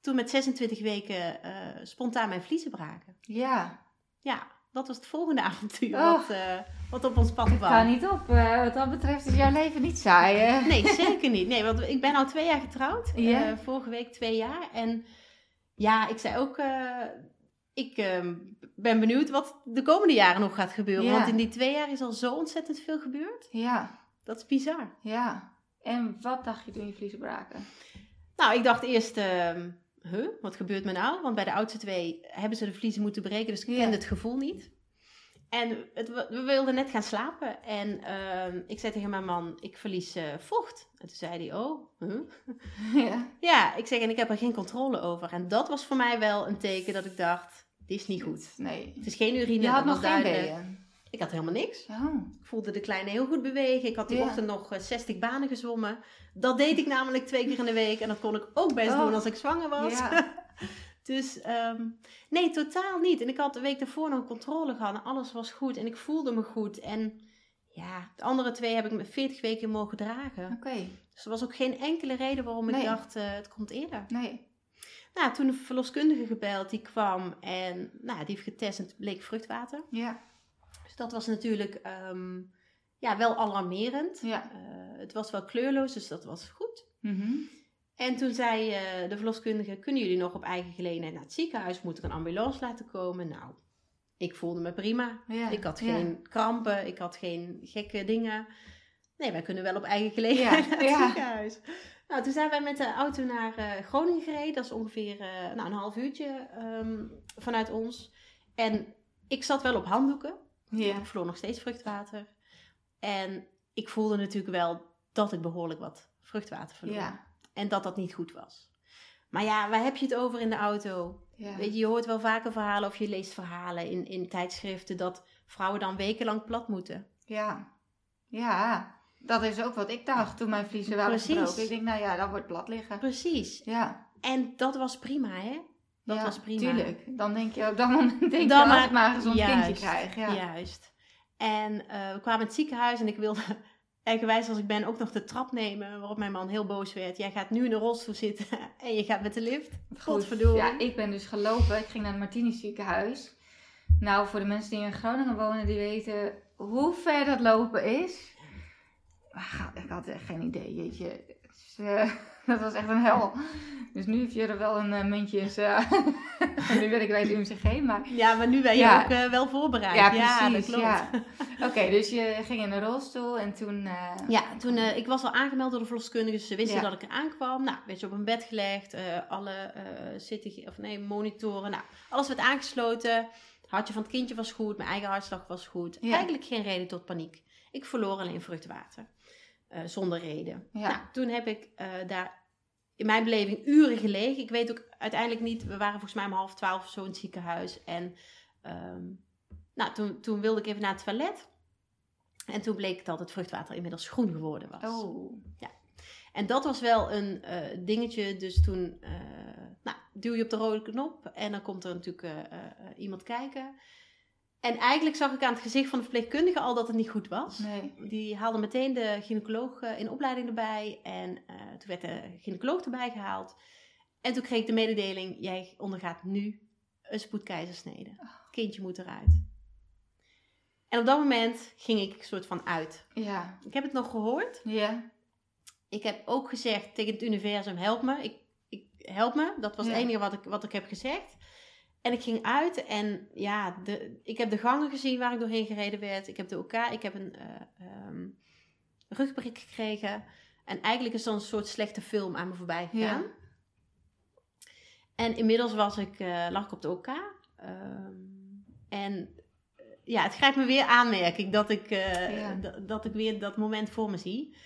toen met 26 weken spontaan mijn vliezen braken. Ja. Ja, dat was het volgende avontuur oh. wat, uh, wat op ons pad kwam. Ga niet op. Uh, wat dat betreft is jouw leven niet saai. Hè? Nee, zeker niet. Nee, want ik ben al twee jaar getrouwd. Yeah. Uh, vorige week twee jaar. En ja, ik zei ook... Eh, ik ehm, ben benieuwd wat de komende jaren nog gaat gebeuren. Yeah. Want in die twee jaar is al zo ontzettend veel gebeurd. Ja. Dat is bizar. Ja. En wat dacht je toen je vliezen braken? Nou, ik dacht eerst ehm, huh, wat gebeurt me nou? Want bij de oudste twee hebben ze de vliezen moeten breken, dus ik kende het gevoel niet. En het, we wilden net gaan slapen en uh, ik zei tegen mijn man, ik verlies uh, vocht. En toen zei hij, oh, huh? ja. ja, ik zeg, en ik heb er geen controle over. En dat was voor mij wel een teken dat ik dacht, dit is niet goed. Nee. Het is geen urine. Je had nog geen weeën? Ik had helemaal niks. Oh. Ik voelde de kleine heel goed bewegen. Ik had die ja. ochtend nog 60 banen gezwommen. Dat deed ik namelijk twee keer in de week. En dat kon ik ook best oh. doen als ik zwanger was. Ja. dus um, nee, totaal niet. En ik had de week daarvoor nog controle gehad. En alles was goed. En ik voelde me goed. En Ja, de andere twee heb ik met 40 weken mogen dragen. Oké. Dus er was ook geen enkele reden waarom ik dacht, uh, het komt eerder. Nee. Nou, toen de verloskundige gebeld, die kwam en nou, die heeft getest en het bleek vruchtwater. Ja. Dat was natuurlijk ehm, ja, wel alarmerend. Ja. Uh, het was wel kleurloos, dus dat was goed. Mm En toen zei uh, de verloskundige, kunnen jullie nog op eigen gelegenheid naar het ziekenhuis? Moet ik een ambulance laten komen? Nou, ik voelde me prima. Ja. Ik had geen krampen, ik had geen gekke dingen. Nee, wij kunnen wel op eigen gelegenheid naar het ziekenhuis. Nou, toen zijn wij met de auto naar uh, Groningen gereden. Dat is ongeveer nou, een half uurtje um, vanuit ons. En ik zat wel op handdoeken. Ja. Ik vloor nog steeds vruchtwater. En ik voelde natuurlijk wel dat ik behoorlijk wat vruchtwater verloor. Ja. En dat dat niet goed was. Maar ja, waar heb je het over in de auto? Ja. Weet je, je hoort wel vaker verhalen of je leest verhalen in, in tijdschriften dat vrouwen dan wekenlang plat moeten. Ja. Ja. Dat is ook wat ik dacht toen mijn vliezen waren Precies. gebroken. Ik denk, nou ja, dat wordt plat liggen. Precies. Ja. En dat was prima, hè? Dat ja, was prima. Tuurlijk. Dan denk je op dat moment denk Dan je, maar- ik maar een gezond juist, kindje krijg. Ja. Juist. En eh, we kwamen in het ziekenhuis en ik wilde, eigenwijs als ik ben, ook nog de trap nemen. Waarop mijn man heel boos werd. Jij gaat nu in een rolstoel zitten en je gaat met de lift. Goed. Godverdorie. Ja, ik ben dus gelopen. Ik ging naar het Martini ziekenhuis. Nou, voor de mensen die in Groningen wonen, die weten hoe ver dat lopen is. Maar ga- ik had echt geen idee, jeetje. Dus, eh, dat was echt een hel. Dus nu heb je er wel een uh, muntjes. eh, nu ben ik bij het UMCG, maar... Ja, maar nu ben je Ja. ook eh, wel voorbereid. Ja, dat precies. klopt. Ja, Oké, dus je ging in een rolstoel en toen... eh, Ja, toen, eh, ik was al aangemeld door de verloskundige, dus ze wisten dat ik er aankwam. Nou, werd je op een bed gelegd, eh, alle eh of nee, monitoren, nou, alles werd aangesloten. Het hartje van het kindje was goed, mijn eigen hartslag was goed. Eigenlijk geen reden tot paniek. Ik verloor alleen vruchtwater, eh, zonder reden. Ja. Nou, toen heb ik eh, daar in mijn beleving uren gelegen. Ik weet ook uiteindelijk niet, we waren volgens mij om half twaalf of zo in het ziekenhuis. En ehm, nou, toen, toen wilde ik even naar het toilet. En toen bleek dat het vruchtwater inmiddels groen geworden was. Oh, En dat was wel een eh, dingetje. Dus toen nou, duw je op de rode knop en dan komt er natuurlijk iemand kijken. En eigenlijk zag ik aan het gezicht van de verpleegkundige al dat het niet goed was. nee. Die haalde meteen de gynaecoloog eh, in opleiding erbij. En eh, toen werd de gynaecoloog erbij gehaald. En toen kreeg ik de mededeling: jij ondergaat nu een spoedkeizersnede. Het kindje moet eruit. En op dat moment ging ik soort van uit. Ja. Ik heb het nog gehoord. Ja. Ik heb ook gezegd tegen het universum: help me. Ik, ik, help me. Dat was Ja. het enige wat ik, wat ik heb gezegd. En ik ging uit en ja, de, ik heb de gangen gezien waar ik doorheen gereden werd. Ik heb de OK, ik heb een eh, ehm, rugprik gekregen. En eigenlijk is dan een soort slechte film aan me voorbij gegaan. Ja. En inmiddels was ik, eh, lag ik op de OK. Ehm, en eh, ja, het grijpt me weer aan, merk ik, dat ik, Ja. dat, ik weer dat moment voor me zie.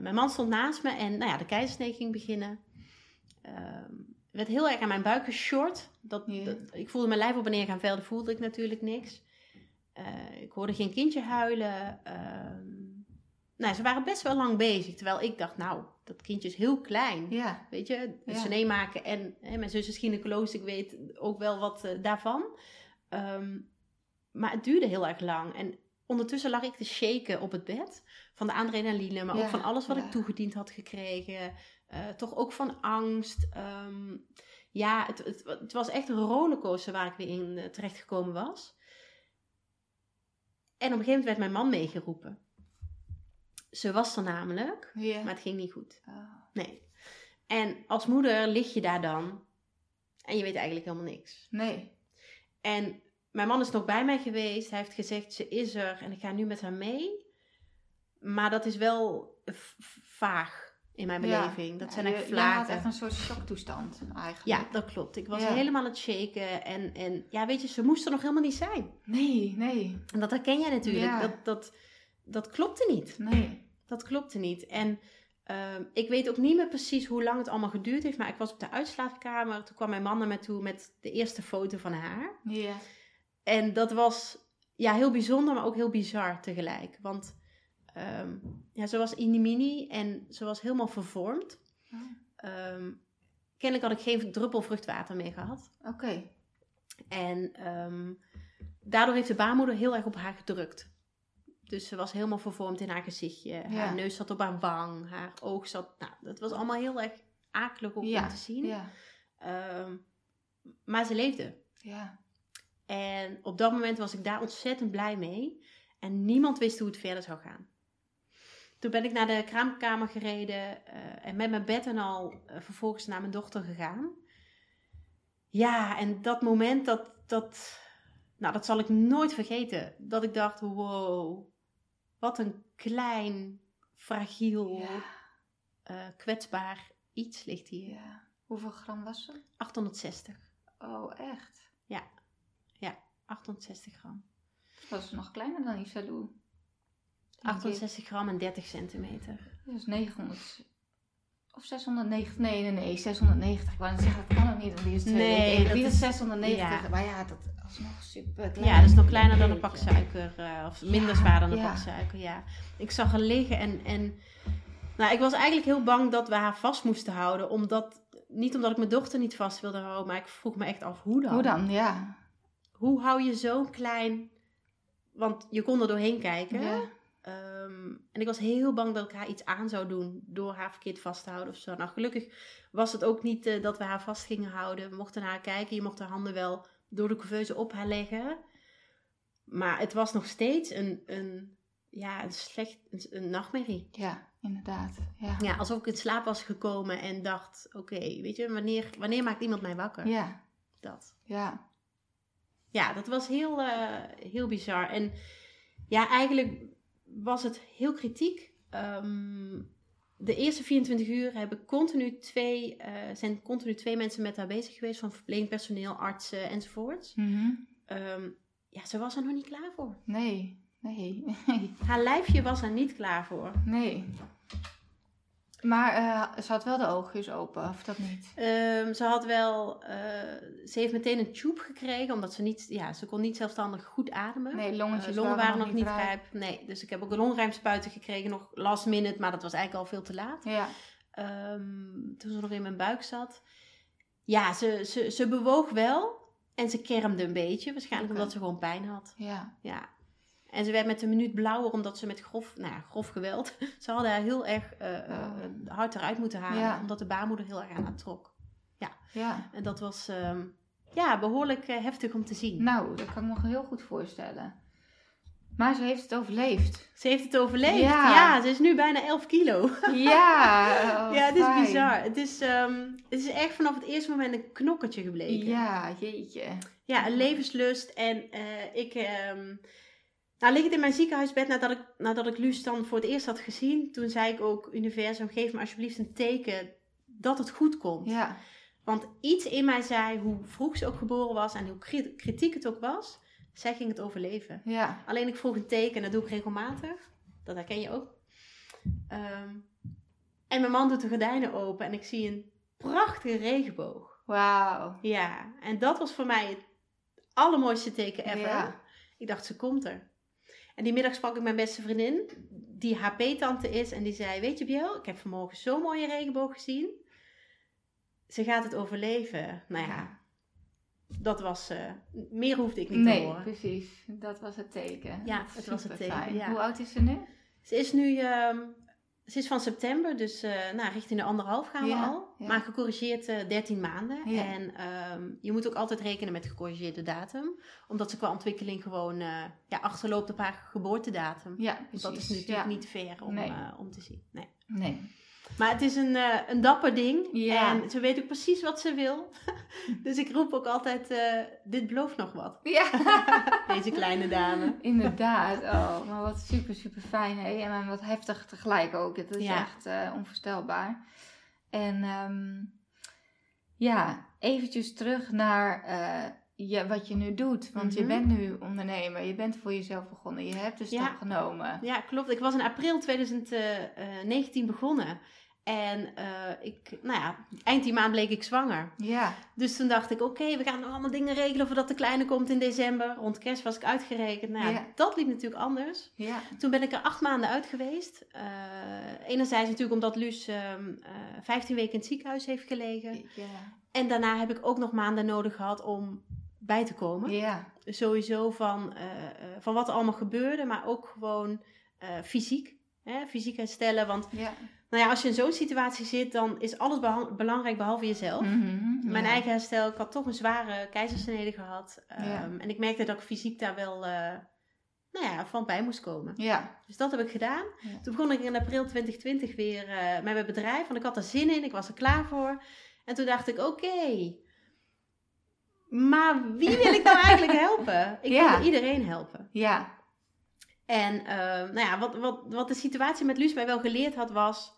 Mijn man stond naast me en nou ja, de keizersnee ging beginnen. Ehm werd heel erg aan mijn buik geshort. Dat, dat- ik voelde mijn lijf op en neer gaan velden, voelde ik natuurlijk niks. Eh, ik hoorde geen kindje huilen. Ehm, nou, ze waren best wel lang bezig. Terwijl ik dacht, nou, dat kindje is heel klein. Ja. Weet je, het Ja. maken. En hè, mijn zus is gynaecoloog, ik weet ook wel wat eh, daarvan. Ehm, maar het duurde heel erg lang. En ondertussen lag ik te shaken op het bed. Van de adrenaline, maar Ja, ook van alles wat ik toegediend had gekregen. Eh, toch ook van angst. Ehm, ja, het, het, het was echt een rollercoaster waar ik weer in eh, terechtgekomen was. En op een gegeven moment werd mijn man meegeroepen. Ze was er namelijk, maar het ging niet goed. Oh. Nee. En als moeder lig je daar dan en je weet eigenlijk helemaal niks. Nee. En mijn man is nog bij mij geweest. Hij heeft gezegd, ze is er en ik ga nu met haar mee. Maar dat is wel vaag in mijn Ja. beleving. Dat zijn je- jij had vlagen. echt een soort shocktoestand eigenlijk. Ja, dat klopt. Ik was Ja. helemaal aan het shaken. En, en ja, weet je, ze moest er nog helemaal niet zijn. Nee, nee, En dat herken jij natuurlijk. Ja. Dat, dat, dat klopte niet. nee. Dat klopte niet. En ehm, ik weet ook niet meer precies hoe lang het allemaal geduurd heeft. Maar ik was op de uitslaapkamer. Toen kwam mijn man naar me toe met de eerste foto van haar. Ja. En dat was ja, heel bijzonder, maar ook heel bizar tegelijk. Want ehm, ja, ze was mini en ze was helemaal vervormd. Oh. Ehm, kennelijk had ik geen druppel vruchtwater meer gehad. Oké. En ehm, daardoor heeft de baarmoeder heel erg op haar gedrukt. Dus ze was helemaal vervormd in haar gezichtje. Haar neus zat op haar wang. Haar oog zat... Nou, dat was allemaal heel erg akelig om te zien. Ja. Maar ze leefde. Ja. En op dat moment was ik daar ontzettend blij mee. En niemand wist hoe het verder zou gaan. Toen ben ik naar de kraamkamer gereden uh, en met mijn bed en al uh, vervolgens naar mijn dochter gegaan. Ja, en dat moment, dat, dat, nou, dat zal ik nooit vergeten. Dat ik dacht, wow, wat een klein, fragiel, uh, kwetsbaar iets ligt hier. Ja. Hoeveel gram was ze? 860. Oh, echt? Ja, ja, 860 gram. Dat is nog kleiner dan Isalou. 68 gram en 30 centimeter. Dus 900. Of 690. Nee, nee, nee. 690. Ik wou net zeggen, dat kan ook niet. Want die is nee, dat is 690. Maar ja, dat is nog super klein. Ja, dat is nog kleiner dan een pak suiker. Uh, of minder zwaar dan een pak suiker, ja. Ik zag haar liggen en... en nou, ik was eigenlijk heel bang dat we haar vast moesten houden. Omdat, niet omdat ik mijn dochter niet vast wilde houden. Maar ik vroeg me echt af, hoe dan? Hoe dan, ja. Hoe hou je zo'n klein... Want je kon er doorheen kijken. Ehm, en ik was heel bang dat ik haar iets aan zou doen door haar verkeerd vast te houden of zo. Nou, gelukkig was het ook niet uh, dat we haar vast gingen houden. We mochten naar haar kijken. Je mocht haar handen wel door de couveuse op haar leggen. Maar het was nog steeds een, een, ja, een slecht, een, nachtmerrie. Ja, inderdaad. Ja. ja, alsof ik in slaap was gekomen en dacht, oké, weet je, wanneer, wanneer maakt iemand mij wakker? Ja. Dat. Ja. Ja, dat was heel, uh, heel bizar. En ja, eigenlijk was het heel kritiek. Ehm, de eerste 24 uur hebben continu twee, uh, zijn continu twee mensen met haar bezig geweest, van verpleegpersoneel, artsen enzovoort. Mm ja, ze was er nog niet klaar voor. Nee, nee. haar lijfje was er niet klaar voor. Nee. Maar uh, ze had wel de oogjes open, of dat niet? Um, ze had wel, uh, ze heeft meteen een tube gekregen, omdat ze niet, ja, ze kon niet zelfstandig goed ademen. Nee, longetjes uh, longen waren, nog niet rijp. Nee, dus ik heb ook een longrijmspuiten gekregen, nog last minute, maar dat was eigenlijk al veel te laat. Ja. Um, toen ze nog in mijn buik zat. Ja, ze, ze, ze bewoog wel en ze kermde een beetje, waarschijnlijk omdat ze gewoon pijn had. Ja. Ja, en ze werd met een minuut blauwer omdat ze met grof, nou ja, grof geweld. ze hadden haar heel erg uh, hard eruit moeten halen. Omdat de baarmoeder heel erg aan haar trok. Ja. ja. En dat was uh, ja, behoorlijk uh, heftig om te zien. Nou, dat kan ik me heel goed voorstellen. Maar ze heeft het overleefd. Ze heeft het overleefd. Ja, ja ze is nu bijna 11 kilo. Ja, oh, ja, het is bizar. Het is, um, het is echt vanaf het eerste moment een knokkertje gebleken. Ja, jeetje. Ja, een levenslust. En ik. Um, nou, lig ik in mijn ziekenhuisbed nadat ik, nadat ik Luus dan voor het eerst had gezien. Toen zei ik ook, universum, geef me alsjeblieft een teken dat het goed komt. Ja. Want iets in mij zei, hoe vroeg ze ook geboren was en hoe kritiek het ook was, zij ging het overleven. Ja. Alleen ik vroeg een teken, dat doe ik regelmatig. Dat herken je ook. Ehm, en mijn man doet de gordijnen open en ik zie een prachtige regenboog. Wauw. Ja, en dat was voor mij het allermooiste teken ever. Ja. Ik dacht, ze komt er. En die middag sprak ik mijn beste vriendin, die HP-tante is. En die zei, weet je Biel, ik heb vanmorgen zo'n mooie regenboog gezien. Ze gaat het overleven. Nou ja, dat was, uh, meer hoefde ik niet te horen. Nee, precies. Dat was het teken. Ja, het was het teken. Ja. Hoe oud is ze nu? Ze is nu uh, ze is van september, dus uh, nou, richting de anderhalf gaan we al. Maar gecorrigeerd uh, eh, 13 maanden. En um, je moet ook altijd rekenen met gecorrigeerde datum. Omdat ze qua ontwikkeling gewoon uh, ja, achterloopt op haar geboortedatum. Ja, precies. Dat is natuurlijk niet fair om, nee. om te zien. Nee. nee. Maar het is een, uh, een dapper ding. Ja. En ze weet ook precies wat ze wil. dus ik roep ook altijd, uh, dit belooft nog wat. Ja. Deze kleine dame. Inderdaad. Oh, maar wat super, super fijn. Hè? En wat heftig tegelijk ook. Het is echt uh, onvoorstelbaar. En um, ja, eventjes terug naar ja, wat je nu doet. Want je mhm. bent nu ondernemer. Je bent voor jezelf begonnen. Je hebt de stap ja. genomen. Ja, klopt. Ik was in april 2019 begonnen. En uh, ik, nou ja, eind die maand bleek ik zwanger. Ja. Dus toen dacht ik, oké, we gaan nog allemaal dingen regelen voordat de kleine komt in december. Rond kerst was ik uitgerekend. Nou ja, dat liep natuurlijk anders. Ja. Toen ben ik er acht maanden uit geweest. Uh, enerzijds natuurlijk omdat Luus uh, 15 weken in het ziekenhuis heeft gelegen. Ja. En daarna heb ik ook nog maanden nodig gehad om bij te komen. Ja. Sowieso van, van wat er allemaal gebeurde, maar ook gewoon fysiek. Hè? Fysiek herstellen. Want ja. Nou ja, als je in zo'n situatie zit, dan is alles belangrijk behalve jezelf. Mhm, Mijn eigen herstel, ik had toch een zware keizersnede gehad. Ehm, en ik merkte dat ik fysiek daar wel nou ja, van bij moest komen. Ja. Dus dat heb ik gedaan. Toen begon ik in april 2020 weer met mijn bedrijf. Want ik had er zin in, ik was er klaar voor. En toen dacht ik, oké, maar wie wil ik nou eigenlijk helpen? Ik wil iedereen helpen. Ja. En uh, nou ja, wat, wat, wat de situatie met Luus mij wel geleerd had was,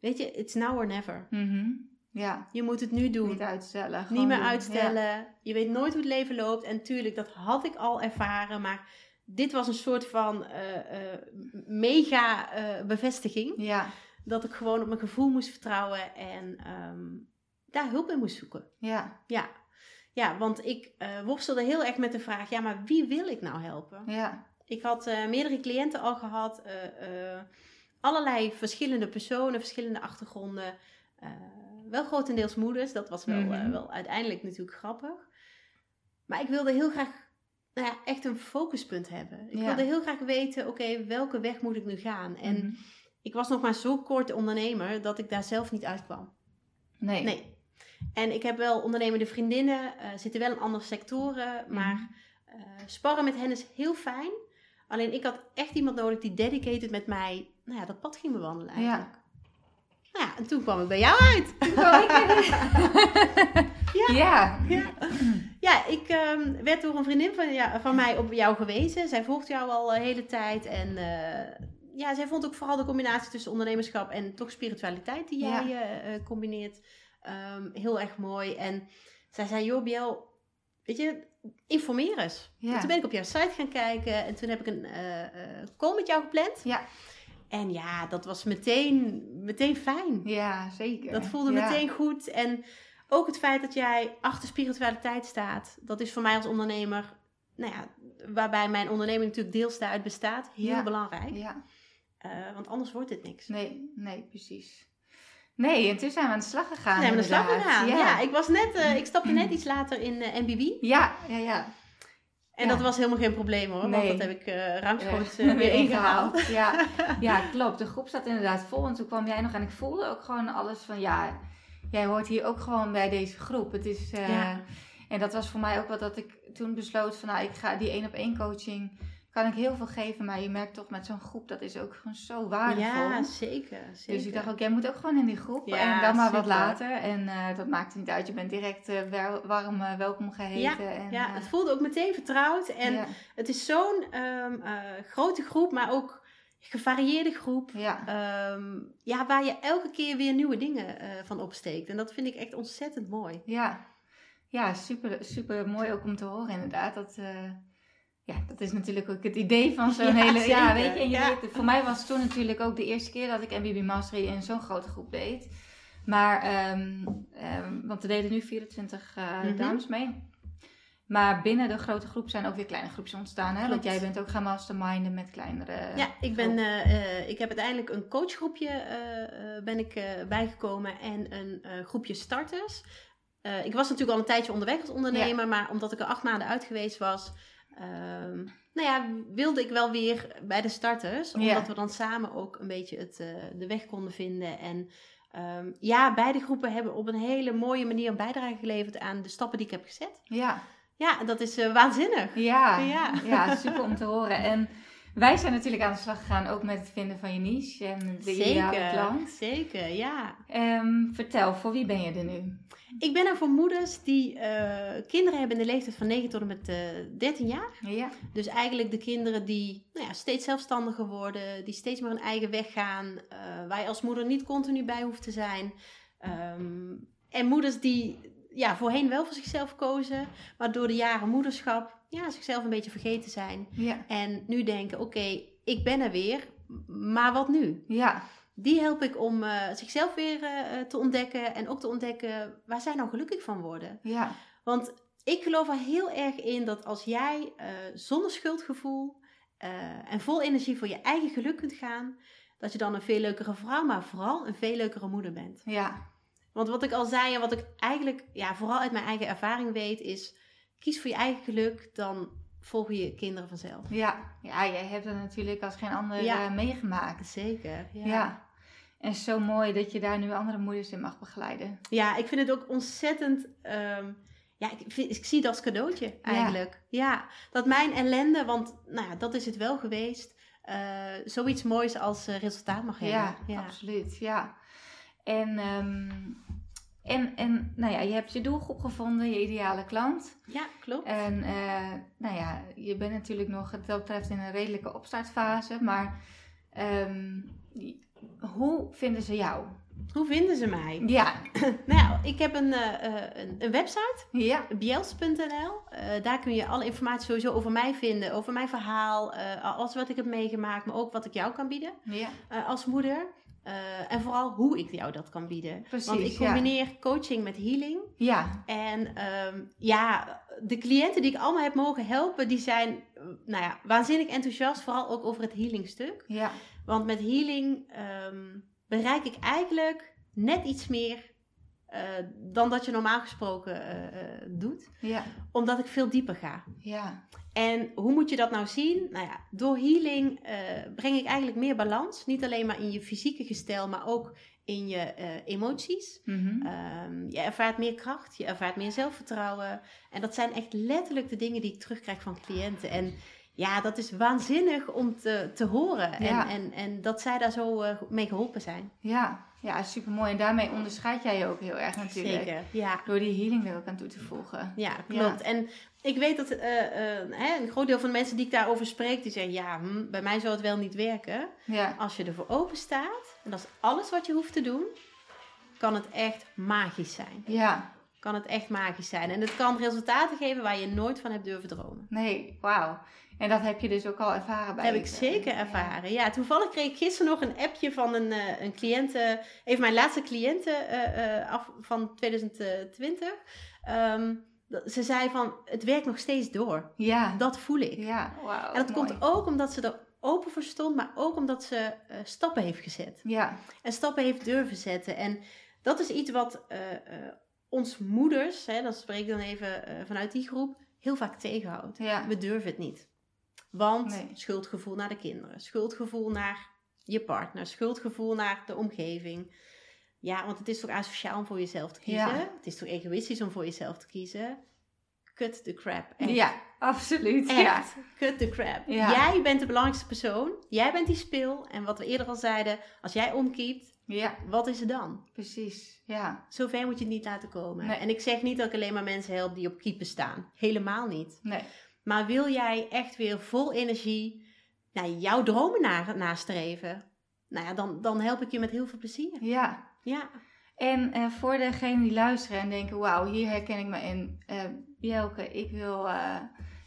weet je, it's now or never. Mm Ja. Je moet het nu doen. Niet uitstellen. Niet meer uitstellen. Je weet nooit hoe het leven loopt. En tuurlijk, dat had ik al ervaren, maar dit was een soort van uh, uh, mega bevestiging. Ja. Dat ik gewoon op mijn gevoel moest vertrouwen en um, daar hulp in moest zoeken. Ja. Ja. Ja, want ik worstelde heel erg met de vraag, ja, maar wie wil ik nou helpen? Ja. Ik had meerdere cliënten al gehad, allerlei verschillende personen, verschillende achtergronden. wel grotendeels moeders, dat was wel, mm -hmm. wel uiteindelijk natuurlijk grappig. Maar ik wilde heel graag nou ja, echt een focuspunt hebben. Ik ja. wilde heel graag weten, oké, welke weg moet ik nu gaan? En mm -hmm. ik was nog maar zo kort ondernemer dat ik daar zelf niet uitkwam. Nee. Nee. En ik heb wel ondernemende vriendinnen, zitten wel in andere sectoren, maar mm -hmm. sparren met hen is heel fijn. Alleen ik had echt iemand nodig die dedicated met mij, nou ja, dat pad ging bewandelen eigenlijk. Ja. Nou ja, en toen kwam ik bij jou uit. ja. ja. Ja. Ja, ik um, werd door een vriendin van, ja, van mij op jou gewezen. Zij volgt jou al een hele tijd. En uh, ja, zij vond ook vooral de combinatie tussen ondernemerschap en toch spiritualiteit die jij ja. uh, combineert um, heel erg mooi. En zij zei, joh, Biel, weet je, informeer eens. Ja. Toen ben ik op jouw site gaan kijken en toen heb ik een uh, call met jou gepland. Ja. En ja, dat was meteen, meteen fijn. Ja, zeker. Dat voelde ja. meteen goed. En ook het feit dat jij achter spiritualiteit staat, dat is voor mij als ondernemer, nou ja, waarbij mijn onderneming natuurlijk deels daaruit bestaat, heel ja. belangrijk. Ja. Uh, want anders wordt dit niks. Nee, nee, precies. Nee, en toen zijn we aan de slag gegaan. Nee, aan de slag gegaan. Ja. ja, ik was net, uh, ik stapte net iets later in uh, MBB. Ja, ja, ja. En ja. dat was helemaal geen probleem hoor, nee. want dat heb ik uh, ruimschoots weer ingehaald. ja. ja, klopt. De groep zat inderdaad vol en toen kwam jij nog en ik voelde ook gewoon alles van ja, jij hoort hier ook gewoon bij deze groep. Het is, ja. En dat was voor mij ook wat dat ik toen besloot van nou, ik ga die één op één coaching kan ik heel veel geven, maar je merkt toch met zo'n groep, dat is ook gewoon zo waardevol. Ja, zeker. zeker. Dus ik dacht ook, jij moet ook gewoon in die groep. Ja, en dan maar wat later. En uh, dat maakt niet uit, je bent direct uh, warm uh, welkom geheten. Ja, en, ja, het voelde ook meteen vertrouwd. En ja. het is zo'n um, grote groep, maar ook gevarieerde groep. Ja. Um, ja, waar je elke keer weer nieuwe dingen van opsteekt. En dat vind ik echt ontzettend mooi. Ja, ja super, super mooi ook om te horen inderdaad. Dat ja, dat is natuurlijk ook het idee van zo'n ja, hele... Ja, weet je, en je ja. weet, voor mij was het toen natuurlijk ook de eerste keer dat ik MBB Mastery in zo'n grote groep deed. Maar, um, um, want er deden nu 24 uh, mm -hmm. dames mee. Maar binnen de grote groep zijn ook weer kleine groepjes ontstaan. Hè? Want jij bent ook gaan masterminden met kleinere... Ja, ik, ben, uh, uh, ik heb uiteindelijk een coachgroepje uh, ben ik bijgekomen en een groepje starters. ik was natuurlijk al een tijdje onderweg als ondernemer, ja. maar omdat ik er acht maanden uit geweest was... Um, nou ja, wilde ik wel weer bij de starters. Omdat ja. we dan samen ook een beetje het, uh, de weg konden vinden. En um, ja, beide groepen hebben op een hele mooie manier een bijdrage geleverd aan de stappen die ik heb gezet. Ja. Ja, dat is uh, waanzinnig. Ja. ja. ja, super om te horen. En wij zijn natuurlijk aan de slag gegaan ook met het vinden van je niche en de zeker, ideale klant. Zeker, ja. Um, vertel, voor wie ben je er nu? Ik ben er voor moeders die uh, kinderen hebben in de leeftijd van 9 tot en met uh, 13 jaar. Ja. Dus eigenlijk de kinderen die nou ja, steeds zelfstandiger worden, die steeds meer hun eigen weg gaan, uh, waar je als moeder niet continu bij hoeft te zijn. Um, en moeders die ja, voorheen wel voor zichzelf kozen, maar door de jaren moederschap ja, zichzelf een beetje vergeten zijn. Ja. En nu denken, oké, okay, ik ben er weer, maar wat nu? Ja. Die help ik om uh, zichzelf weer uh, te ontdekken en ook te ontdekken waar zij nou gelukkig van worden. Ja. Want ik geloof er heel erg in dat als jij uh, zonder schuldgevoel en vol energie voor je eigen geluk kunt gaan, dat je dan een veel leukere vrouw, maar vooral een veel leukere moeder bent. Ja. Want wat ik al zei en wat ik eigenlijk ja, vooral uit mijn eigen ervaring weet, is kies voor je eigen geluk, dan volgen je kinderen vanzelf. Ja, ja jij hebt het natuurlijk als geen ander ja. meegemaakt. Zeker, ja. ja. En zo mooi dat je daar nu andere moeders in mag begeleiden. Ja, ik vind het ook ontzettend. Um, ja, ik, ik, zie dat als cadeautje eigenlijk. Ja. dat mijn ellende, want nou ja, dat is het wel geweest, uh, zoiets moois als uh, resultaat mag hebben. Ja, ja, absoluut. Ja. En, um, en, en nou ja, je hebt je doelgroep gevonden, je ideale klant. Ja, klopt. En uh, nou ja, je bent natuurlijk nog, wat dat betreft, in een redelijke opstartfase. Maar um, hoe vinden ze jou? Hoe vinden ze mij? Ja. nou ik heb een, uh, een, een, website. Ja. Biels.nl. Uh, daar kun je alle informatie sowieso over mij vinden. Over mijn verhaal. Uh, alles wat ik heb meegemaakt. Maar ook wat ik jou kan bieden. Ja. als moeder. En vooral hoe ik jou dat kan bieden. Precies, Want ik combineer coaching met healing. Ja. En um, ja, de cliënten die ik allemaal heb mogen helpen, die zijn nou ja, waanzinnig enthousiast. Vooral ook over het healingstuk. Ja. Want met healing um, bereik ik eigenlijk net iets meer uh, dan dat je normaal gesproken uh, uh, doet. Ja. Omdat ik veel dieper ga. Ja. En hoe moet je dat nou zien? Nou ja, door healing breng ik eigenlijk meer balans. Niet alleen maar in je fysieke gestel, maar ook in je emoties. Mm -hmm. um, je ervaart meer kracht, je ervaart meer zelfvertrouwen. En dat zijn echt letterlijk de dingen die ik terugkrijg van cliënten. En ja, dat is waanzinnig om te, te horen. En, en, en dat zij daar zo uh, mee geholpen zijn. Ja, ja, super mooi. En daarmee onderscheid jij je ook heel erg natuurlijk. Zeker, ja. Door die healing er ook aan toe te voegen. Ja, klopt. En ik weet dat uh, uh, een groot deel van de mensen die ik daarover spreek, die zeggen, ja, hm, bij mij zou het wel niet werken. Ja. Als je ervoor open staat, en dat is alles wat je hoeft te doen, kan het echt magisch zijn. Ja, kan het echt magisch zijn. En het kan resultaten geven waar je nooit van hebt durven dromen. Nee, wauw. En dat heb je dus ook al ervaren bij Heb ik zeker ervaren. Ja. toevallig kreeg ik gisteren nog een appje van een, uh, een cliënte, even mijn laatste cliënte uh, uh, af van 2020. Um, ze zei van, het werkt nog steeds door. Ja. Dat voel ik. Ja, wauw. En dat komt ook omdat ze er open voor stond, maar ook omdat ze stappen heeft gezet. Ja. En stappen heeft durven zetten. En dat is iets wat ons moeders, hè, dat spreek ik dan even vanuit die groep, heel vaak tegenhoudt. Ja. We durven het niet. Want schuldgevoel naar de kinderen, schuldgevoel naar je partner, schuldgevoel naar de omgeving. Ja, want het is toch asociaal om voor jezelf te kiezen? Ja. Het is toch egoïstisch om voor jezelf te kiezen? Cut the crap. Echt. Ja, absoluut. Echt. Ja. Cut the crap. Ja. Jij bent de belangrijkste persoon. Jij bent die spil. En wat we eerder al zeiden, als jij omkiept, Ja, wat is het dan? precies. Ja. Zover moet je het niet laten komen. Nee. En ik zeg niet dat ik alleen maar mensen help die op kiepen staan. Helemaal niet. Nee. Maar wil jij echt weer vol energie naar jouw dromen na, nastreven? Nou ja, dan, dan help ik je met heel veel plezier. Ja. Ja. En eh, voor degenen die luisteren en denken, wauw, hier herken ik me in. eh Bjelke, ik wil eh,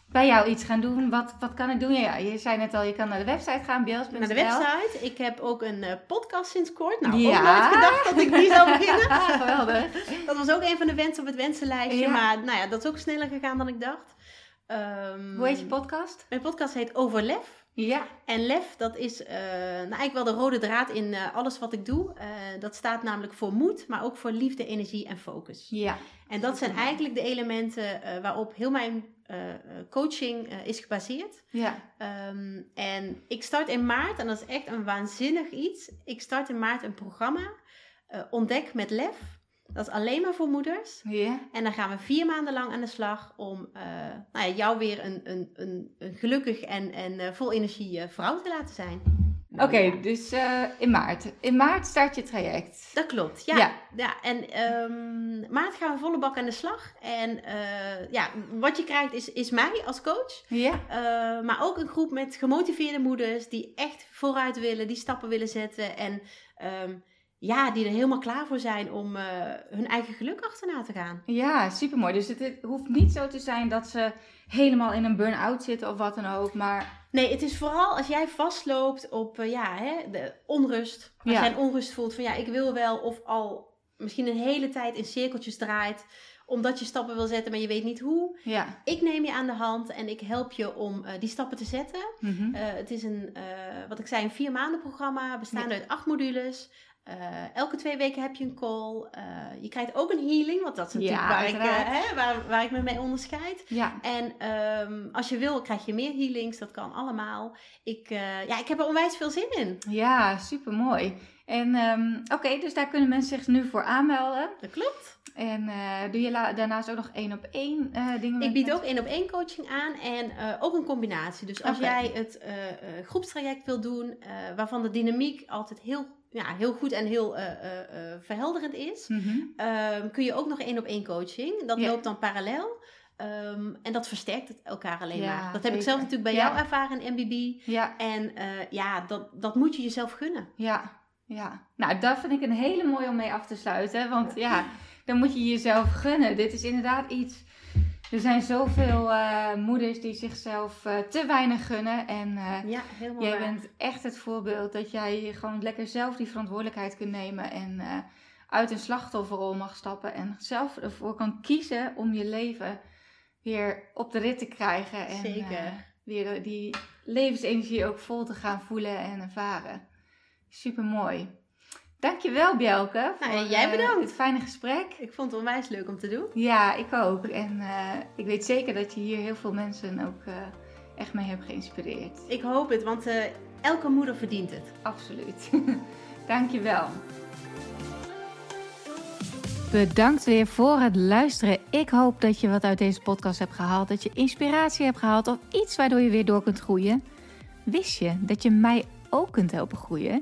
bij jou iets gaan doen. Wat, wat kan ik doen? Ja, je zei net al, je kan naar de website gaan, bjels.nl. Naar de website. Ik heb ook een podcast sinds kort. Nou, Ja. ook nooit gedacht dat ik die zou beginnen. Geweldig. Dat was ook een van de wensen op het wensenlijstje. Ja. Maar nou ja, dat is ook sneller gegaan dan ik dacht. Ehm, Hoe heet je podcast? Mijn podcast heet Overlef. Ja. En lef, dat is eh, nou, eigenlijk wel de rode draad in eh, alles wat ik doe. Eh, dat staat namelijk voor moed, maar ook voor liefde, energie en focus. Ja. En dat zijn eigenlijk de elementen waarop heel mijn coaching is gebaseerd. Ja. Ehm, en ik start in maart, en dat is echt een waanzinnig iets. Ik start in maart een programma, Ontdek met Lef. Dat is alleen maar voor moeders. En dan gaan we vier maanden lang aan de slag om eh, nou ja, jou weer een, een, een, een gelukkig en, en eh, vol energie eh, vrouw te laten zijn. Oké, dus in maart. In maart start je traject. Dat klopt, ja. Ja. ja. en ehm, maart gaan we volle bak aan de slag. En ja, wat je krijgt is, is mij als coach. Ja. Maar ook een groep met gemotiveerde moeders die echt vooruit willen, die stappen willen zetten. En ehm, ja, die er helemaal klaar voor zijn om eh, hun eigen geluk achterna te gaan. Ja, supermooi. Dus het, het hoeft niet zo te zijn dat ze helemaal in een burn-out zitten of wat dan ook. Maar Nee, het is vooral als jij vastloopt op eh, ja, hè, de onrust. Als Ja. jij een onrust voelt van ja, ik wil wel of al misschien een hele tijd in cirkeltjes draait. Omdat je stappen wil zetten, maar je weet niet hoe. ja. Ik neem je aan de hand en ik help je om eh, die stappen te zetten. Mhm. Het is een, wat ik zei, een vier maanden programma bestaande uit acht modules. Uh, elke twee weken heb je een call. Uh, je krijgt ook een healing, want dat is natuurlijk waar, ik, uh, hè, waar, waar, ik me mee onderscheid. Ja. En um, als je wil, krijg je meer healings. Dat kan allemaal. Ik, ja, ik heb er onwijs veel zin in. Ja, super mooi. En um, oké, dus daar kunnen mensen zich nu voor aanmelden. Dat klopt. En doe je daarnaast ook nog één op één dingen? Ik bied ook één op één coaching aan en ook een combinatie. Dus als jij het groepstraject wil doen, waarvan de dynamiek altijd heel ja, heel goed en heel uh, uh, verhelderend is, mhm. ehm, kun je ook nog één op één coaching. Dat loopt dan parallel. Um, en dat versterkt het elkaar alleen maar. Dat heb ik zelf natuurlijk bij jou ervaren in MBB. Ja. En ja, dat, dat moet je jezelf gunnen. Ja, ja. Nou, dat vind ik een hele mooie om mee af te sluiten. Want ja, dan moet je jezelf gunnen. Dit is inderdaad iets er zijn zoveel uh, moeders die zichzelf uh, te weinig gunnen. En uh, ja, jij bent echt het voorbeeld dat jij gewoon lekker zelf die verantwoordelijkheid kunt nemen. En uit een slachtofferrol mag stappen. En zelf ervoor kan kiezen om je leven weer op de rit te krijgen. En Zeker. weer die levensenergie ook vol te gaan voelen en ervaren. Super mooi. Dankjewel Bjelke nou, voor jij eh, bedankt. dit fijne gesprek. Ik vond het onwijs leuk om te doen. Ja, ik ook. En uh, ik weet zeker dat je hier heel veel mensen ook uh, echt mee hebt geïnspireerd. Ik hoop het, want elke moeder verdient het. Absoluut. Dankjewel. Bedankt weer voor het luisteren. Ik hoop dat je wat uit deze podcast hebt gehaald. Dat je inspiratie hebt gehaald of iets waardoor je weer door kunt groeien. Wist je dat je mij ook kunt helpen groeien?